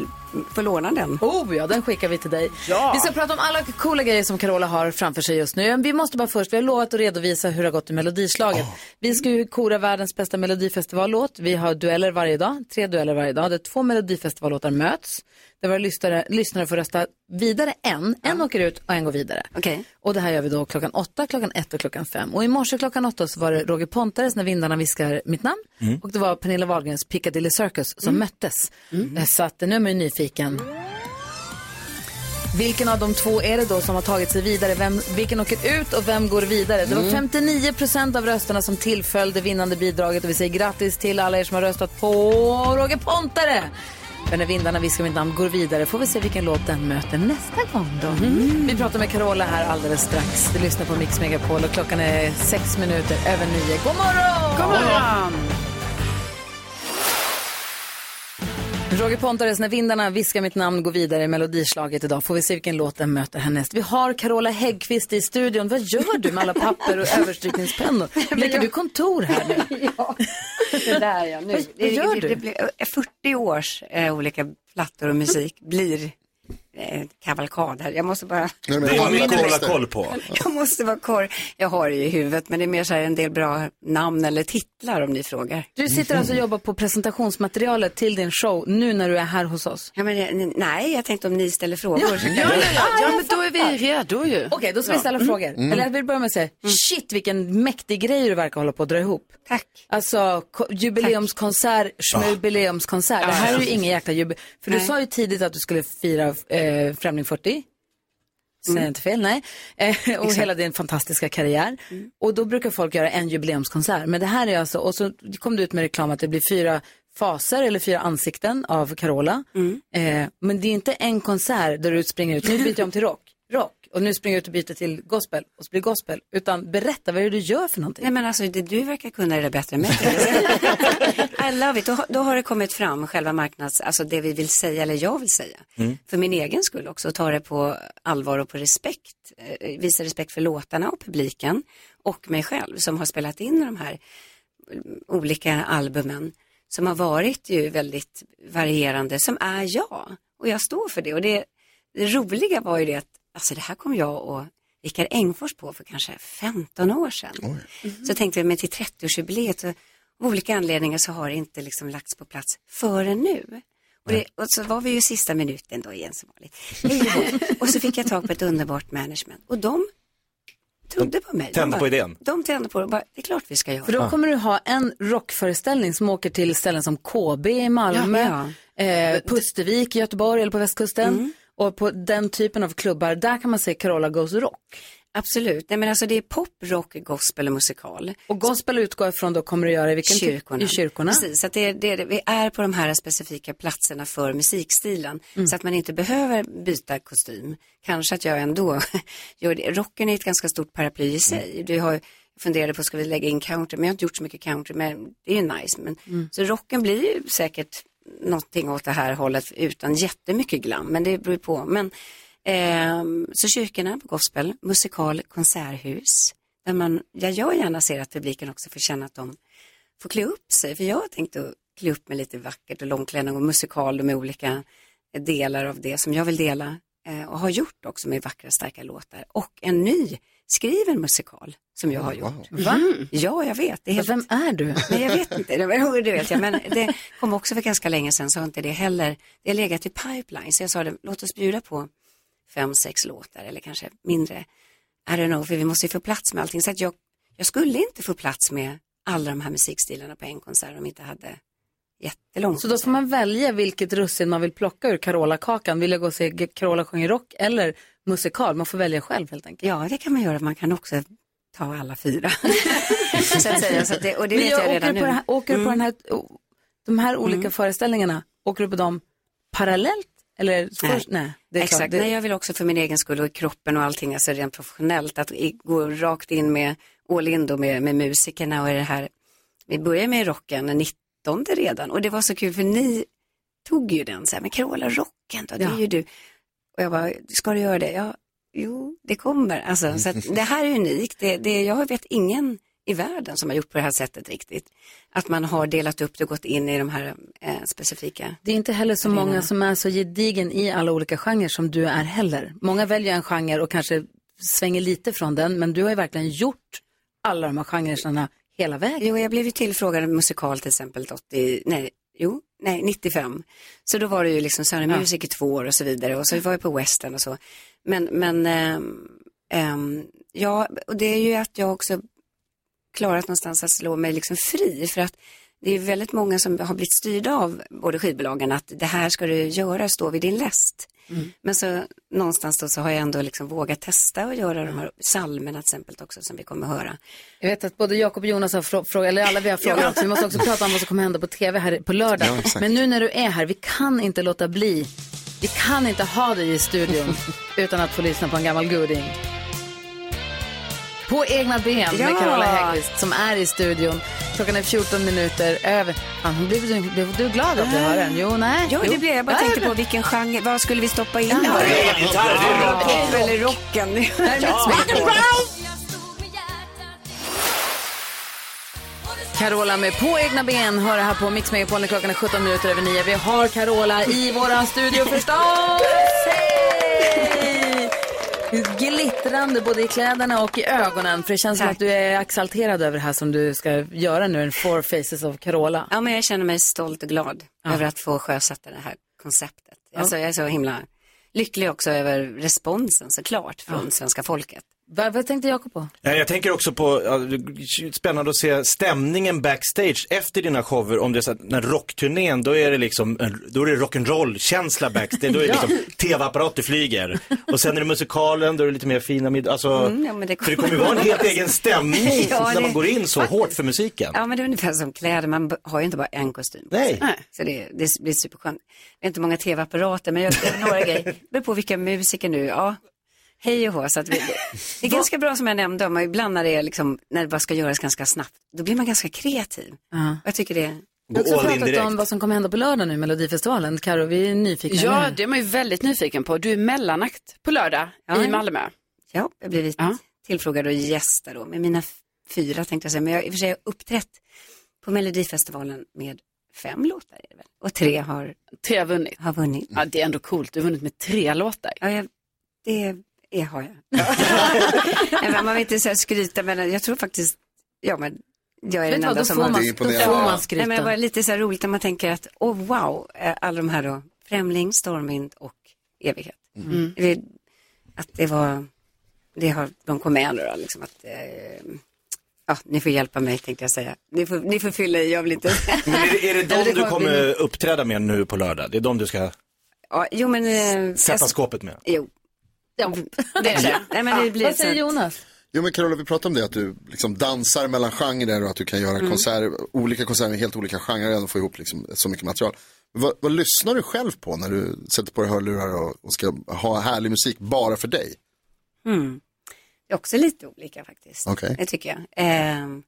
få låna den? Oh ja, den skickar vi till dig. Vi ska prata om alla coola grejer som Carola har framför sig just nu. Vi måste bara först, vi har lovat att redovisa hur det har gått i Melodislaget. Vi ska ju kora världens bästa Melodifestivallåt. Vi har dueller varje dag, tre dueller varje dag, där två Melodifestivallåtar möts. Där våra lyssnare, lyssnare får rösta vidare en. En åker ut och en går vidare. Okej. Och det här gör vi då klockan åtta, klockan ett och klockan fem. Och i morse klockan åtta så var det Roger Pontares När vindarna viskar mitt namn. Mm. Och det var Pernilla Wahlgrens Piccadilly Circus som möttes. Eh, Så att nu är man ju nyfiken. Vilken av de två är det då som har tagit sig vidare? Vem, vilken åker ut och vem går vidare? Det var Mm. 59 procent av rösterna som tillföll det vinnande bidraget och vi säger grattis till alla er som har röstat på Roger Pontare. Men när vindarna viskar mitt namn går vidare får vi se vilken låt den möter nästa gång då. Vi pratar med Carola här alldeles strax. Du lyssnar på Mix Megapol och klockan är sex minuter över nio. God morgon! God morgon! Roger Pontares, när vindarna viskar mitt namn går vidare i melodislaget idag. Får vi se vilken låt den möter härnäst. Vi har Carola Häggkvist i studion. Vad gör du med alla papper och överstrykningspennor? Leker du kontor här nu? ja, det där ja. Nu. Vad- vad gör det, du? Det, blir, eh, 40 års eh, olika plattor och musik blir eh, kavalkad här. Jag måste bara... Det är mycket att hålla koll på. Jag måste vara koll. Jag har det i huvudet, men det är mer så här en del bra namn eller titlar om ni frågar. Du sitter alltså och jobbar på presentationsmaterialet till din show nu när du är här hos oss? Ja, men, det- nej, jag tänkte om ni ställer frågor. Ja, ja, ja. Ah, Ja, men då är vi redo ju. Okej, då ska vi ställa Mm. frågor. Mm. Eller jag vill börja med att säga, shit vilken mäktig grej du verkar hålla på att dra ihop. Tack. Alltså, ko- jubileumskonsert, jubileumskonsert. Det här är ju ingen jäkla jubileum. För du Nej. sa ju tidigt att du skulle fira eh, Främling 40. Säger Mm. jag inte fel? Nej. Eh, och Exakt. hela din fantastiska karriär. Och då brukar folk göra en jubileumskonsert. Men det här är alltså, och så kom du ut med reklam att det blir fyra faser eller fyra ansikten av Carola. Eh, men det är inte en konsert där du springer ut, nu byter jag om till rock, rock. Och nu springer jag ut och byter till gospel och så blir gospel. Utan berätta, vad är det du gör för någonting? Nej men alltså det, du verkar kunna det där bättre än mig. I love it. Då, har- då har det kommit fram själva marknads, alltså det vi vill säga eller jag vill säga. För min egen skull också, ta det på allvar och på respekt. Eh, visa respekt för låtarna och publiken och mig själv som har spelat in de här mm, olika albumen som har varit ju väldigt varierande, som är jag. Och jag står för det. Och det, det roliga var ju det att alltså det här kom jag och Rickard Engfors på för kanske 15 år sedan. Så tänkte jag, men till 30-årsjubileet, så, av olika anledningar så har det inte liksom lagts på plats förrän nu. Och, det, och så var vi ju sista minuten då igen som vanligt. Och så fick jag tag på ett underbart management och de trodde på mig. De tände på idén. De tände på det och bara, det är klart vi ska göra. För då kommer du ha en rockföreställning som åker till ställen som KB i Malmö, Eh, Pustervik i Göteborg eller på västkusten. Och på den typen av klubbar, där kan man se Carola Goes Rock. Absolut, nej men alltså det är pop, rock, gospel och musikal. Och gospel utgår ifrån då kommer du göra i vilken typ- kyrkorna. I kyrkorna. Precis, så att det, det, vi är på de här specifika platserna för musikstilen. Mm. Så att man inte behöver byta kostym. Kanske att jag ändå gör det. Rocken är ett ganska stort paraply i sig. Du har, jag funderade på, ska vi lägga in country? Men jag har inte gjort så mycket country, men det är nice. Men, Mm. Så rocken blir ju säkert någonting åt det här hållet utan jättemycket glam, men det beror ju på. Men, eh, så kyrkorna på gospel, musikal, konserthus. Där man, ja, jag gärna ser att publiken också får känna att de får klä upp sig. För jag har tänkt att klä upp mig lite vackert och långklänning och musikal med olika delar av det som jag vill dela eh, och har gjort också med vackra starka låtar och en ny skriven musikal som jag har gjort. Va? Ja, jag vet. Det är helt... Vem är du? Nej, jag vet inte. Det, vet jag, men det kom också för ganska länge sedan så har inte det heller. Det har legat i pipeline så jag sa det, låt oss bjuda på fem, sex låtar eller kanske mindre. I don't know, för vi måste ju få plats med allting. Så att jag, jag skulle inte få plats med alla de här musikstilarna på en konsert om vi inte hade jättelång Så då får man välja vilket russin man vill plocka ur Carola-kakan. Vill jag gå och se Carola sjunger rock eller musikal? Man får välja själv helt enkelt. Ja, det kan man göra. Man kan också ta alla fyra. så att säga, så att det, och det Men vet jag, åker redan nu. här, åker du på Mm. den här, o- de här olika Mm. föreställningarna, åker du på dem parallellt? Eller Nej. först? Nej, det är Exakt, klart. Det, Nej, jag vill också för min egen skull och i kroppen och allting, alltså rent professionellt, att gå rakt in med all in då med, med musikerna och det här. Vi började med rocken den 19 redan och det var så kul för ni tog ju den så här, men Carola rocken då, det är Ja. ju du. Och jag bara, ska du göra det? Ja, jo, det kommer. Alltså, så att det här är unikt. Det, det, jag vet ingen i världen som har gjort på det här sättet riktigt. Att man har delat upp det och gått in i de här eh, specifika. det är inte heller så många som är så gedigen i alla olika genrer som du är heller. Många väljer en genre och kanske svänger lite från den, men du har ju verkligen gjort alla de här genrerna hela vägen. Jo, jag blev ju tillfrågad musikal till exempel 80, nej, jo, nej, 95. Så då var det ju liksom Sören Ja. Music i två år och så vidare och så var jag på Western och så. Men, men, ehm, ehm, ja, och det är ju att jag också klarat någonstans att slå mig liksom fri för att det är väldigt många som har blivit styrda av både skivbolagen att det här ska du göra, stå vid din läst. Men så någonstans då så har jag ändå liksom vågat testa och göra de här psalmerna till exempel också som vi kommer att höra. Jag vet att både Jakob och Jonas har frå- frågat, eller alla vi har frågor Ja. också. Vi måste också prata om vad som kommer hända på tv här på lördag. Ja. Men nu när du är här, vi kan inte låta bli. Vi kan inte ha dig i studion utan att få lyssna på en gammal goding. På egna ben Ja. med Carola Häggkvist som är i studion. Klockan är 14 minuter över. Fan, blev, du, blev du glad att du hör den? Jo, nej. Jo, jo. det blev jag. bara Ja, tänkte det- på vilken genre, vad skulle vi stoppa in? Ja, det är gitarr, det eller rocken? Det Megapol. Carola med På egna ben hör det här på Mix Megapol klockan är 17 minuter över 9. Vi har Carola i våran studio förstås! Hej! Glittrande både i kläderna och i ögonen. För det känns som Tack. att du är exalterad över det här som du ska göra nu, en Four Faces of Carola. Ja, men jag känner mig stolt och glad över att få sjösätta det här konceptet. Alltså, jag är så himla lycklig också över responsen såklart från svenska folket. Vad, tänkte Jakob på? Ja, Jag tänker också på, ja, det är spännande att se stämningen backstage efter dina shower. Om det är så att när rockturnén, då är det liksom, då är det rock'n'roll-känsla backstage. Då är det Ja. liksom tv-apparater flyger. Och sen är det musikalen, då är det lite mer fina middagar. Alltså, Mm, ja, det För det kommer ju vara en helt egen stämning Ja, när man går in så hårt för musiken. Ja, men det är ungefär som kläder, man har ju inte bara en kostym Nej. Så det, det blir superskönt. Det är inte många tv-apparater, men jag det är några grejer. Det beror på vilka musiker nu, ja. Hej och hå, så att vi, det är ganska bra som jag nämnde om, ibland när det är liksom, när det bara ska göras ganska snabbt, då blir man ganska kreativ. Ja. Jag tycker det Vi har också pratat om vad som kommer hända på lördag nu, Melodifestivalen. Karo, vi är nyfikna. Ja, det är man ju väldigt nyfiken på. Du är mellanakt på lördag Ja, i ja. Malmö. Ja, jag har blivit tillfrågad och gästa då med mina fyra tänkte jag säga, men jag har i och för sig uppträtt på Melodifestivalen med fem låtar är det väl? Och tre har, tre har vunnit. Har vunnit. Ja, det är ändå coolt. Du har vunnit med tre låtar. Ja, jag, det är, har jag. Men man vill inte så här skryta, men jag tror faktiskt, ja men jag är Vet den enda som har... Det då får man skryta. Nej, men det var lite så här roligt när man tänker att, oh, wow, eh, alla de här då, Främling, Stormvind och Evighet. Mm. Det, att det var, det har, de kom med nu då, liksom att, eh, ja, ni får hjälpa mig tänkte jag säga. Ni får, ni får fylla i, jag vill inte. Men är det, är det Nej, de du kommer bli- uppträda med nu på lördag? Det är de du ska Ja, jo men... Eh, sätta jag- skåpet med? Jo. Ja, det är det. Nej, men det blir Vad säger så- Jonas? Jo men Carola, vi pratade om det att du liksom dansar mellan genrer och att du kan göra Mm. konserter, olika konserter med helt olika genrer och få ihop liksom så mycket material. Vad, vad lyssnar du själv på när du sätter på dig hörlurar och, och ska ha härlig musik bara för dig? Mm. Det är också lite olika faktiskt. Okej. Det tycker jag. Ehm,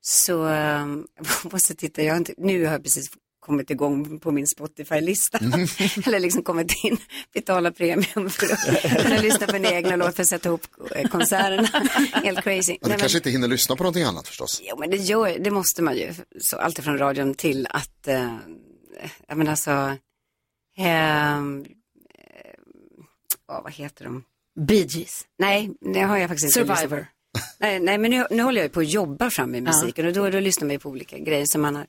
så ehm, jag måste titta, jag har inte, nu har jag precis kommit igång på min Spotify-lista. Eller liksom kommit in, betala premium för att kunna lyssna på en egen låt för att sätta ihop eh, konserterna. Helt crazy. Men du Nej, kanske inte hinner lyssna på någonting annat förstås? Jo, men det, gör, det måste man ju. Så allt från radion till att, eh, jag menar alltså, ehm, eh, åh, vad heter de? Bee Gees. Nej, det har jag faktiskt inte. Survivor. Nej, nej men nu, nu håller jag ju på att jobba fram med musiken och då, då lyssnar man ju på olika grejer som man har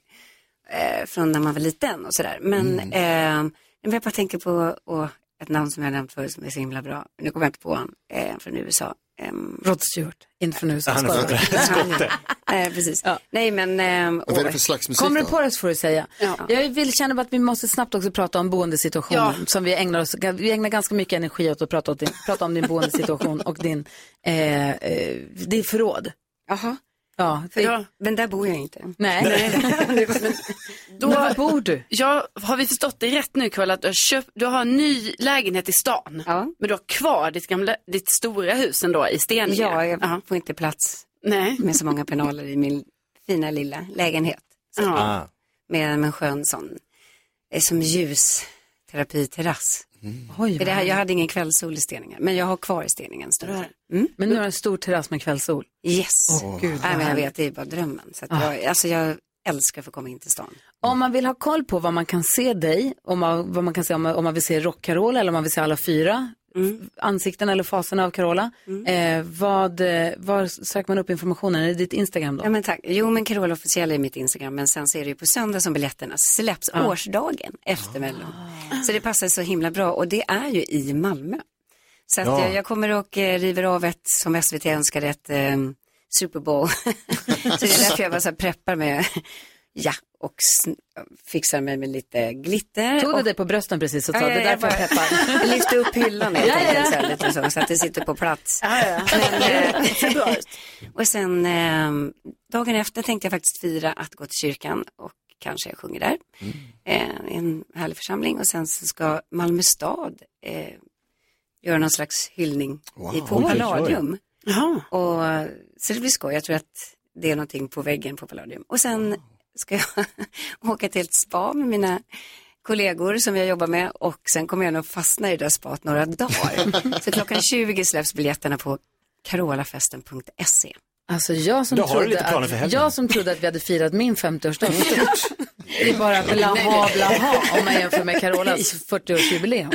eh, från när man var liten och sådär. Men, Mm. eh, men jag bara tänker på och ett namn som jag nämnt förut som är så himla bra. Nu kommer jag inte på han, eh, från USA. Ehm, Rod Stewart, inte från USA. Han är Skojar. skotte. Nej, precis. Nej, men... ehm, Vad är det åh. för slags musik Kommer du på det så får du säga. Jag vill känna att vi måste snabbt också prata om boendesituationen Ja. som vi ägnar oss, vi ägnar ganska mycket energi åt att prata, åt din, prata om din boendesituation och din, eh, eh, din förråd. Jaha. Ja, För då, men där bor jag inte. Nej. Då Men var bor du? Ja, har vi förstått det rätt nu Karl att du har, köpt, du har en ny lägenhet i stan. Men du har kvar ditt, gamla, ditt stora hus ändå i Steninge. Ja, jag får inte plats Nej. med så många penaler i min fina lilla lägenhet. Så, Ah. Med en skön sån, eh, som ljusterapiterrass. Oj, det här, jag hade ingen kvällssol i Steninge, men jag har kvar i Steninge en stund. Mm. Men nu har en stor terrass med kvällssol. Yes. Åh, Gud, vad Nej, men jag vet, det är bara drömmen. Så att Ah. jag, alltså jag älskar att få komma in till stan. Om man vill ha koll på vad man kan se dig, om man, vad man kan se om man, om man vill se Rock-Carola eller om man vill se alla fyra Mm. ansikten eller faserna av Carola, eh, vad, eh, var söker man upp informationen? Är det ditt Instagram då? Ja, men tack. Jo, men Carola officiell är mitt Instagram, men sen så är det ju på söndag som biljetterna släpps, Ah. årsdagen efter Mello. Så det passar så himla bra och det är ju i Malmö. Så att Ja. jag, jag kommer och eh, river av ett, som SVT önskade, ett eh, Super Bowl. så det är därför jag bara så här preppar med, ja, och fixar mig med lite glitter. Tog du och... dig på brösten precis och sa Ja, det ja, därför jag bara- peppar? Jag lyfte upp hyllan helt Ja, ja, så, här, lite så, så att det sitter på plats. Ja, ja. Men, eh, och sen eh, dagen efter tänkte jag faktiskt fira att gå till kyrkan och kanske jag sjunger där. Eh, i en härlig församling och sen så ska Malmö stad eh, göra någon slags hyllning Wow. i, på. Palladium. Och, så det blir skoj. Jag tror att det är någonting på väggen på Palladium. Och sen ska jag åka till ett spa med mina kollegor som jag jobbar med och sen kommer jag nog fastna i det där spat några dagar. så klockan 20 släpps biljetterna på carolafesten.se. Alltså jag som, Då trodde att, jag som trodde att vi hade firat min 50-årsdag stort. Det är bara blaha blaha om man jämför med Carolas 40-årsjubileum.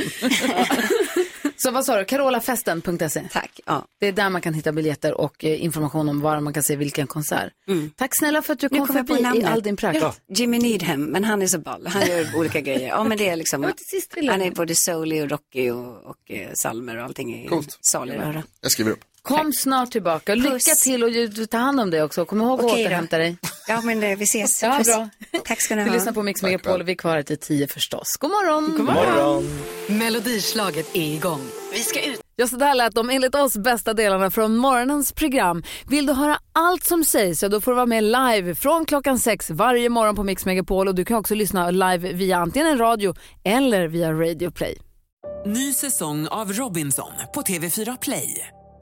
Så vad sa du, carolafesten.se? Tack, ja. Det är där man kan hitta biljetter och eh, information om var man kan se vilken konsert. Tack snälla för att du kom förbi i all din prakt. Ja. Jimmy Needham, men han är så ball. Han gör olika grejer. Ja, men det är liksom, han är både soulig och rockig och, och eh, salmer och allting är salig att höra. Jag skriver upp. Kom snart tillbaka. Lycka Puss. till och ta hand om dig också. Kom ihåg att Okej då. återhämta dig. Ja, men eh, vi ses. Ja, Puss. bra. Tack ska ni Vi ha. lyssnar på Mix Megapol och vi är kvar här till tio förstås. God morgon! God morgon. Melodislaget är igång. Vi ska ut. Ja, så där lät de enligt oss bästa delarna från morgonens program. Vill du höra allt som sägs så då får du vara med live från klockan sex varje morgon på Mix Megapol och du kan också lyssna live via antingen en radio eller via Radio Play. Ny säsong av Robinson på TV4 Play.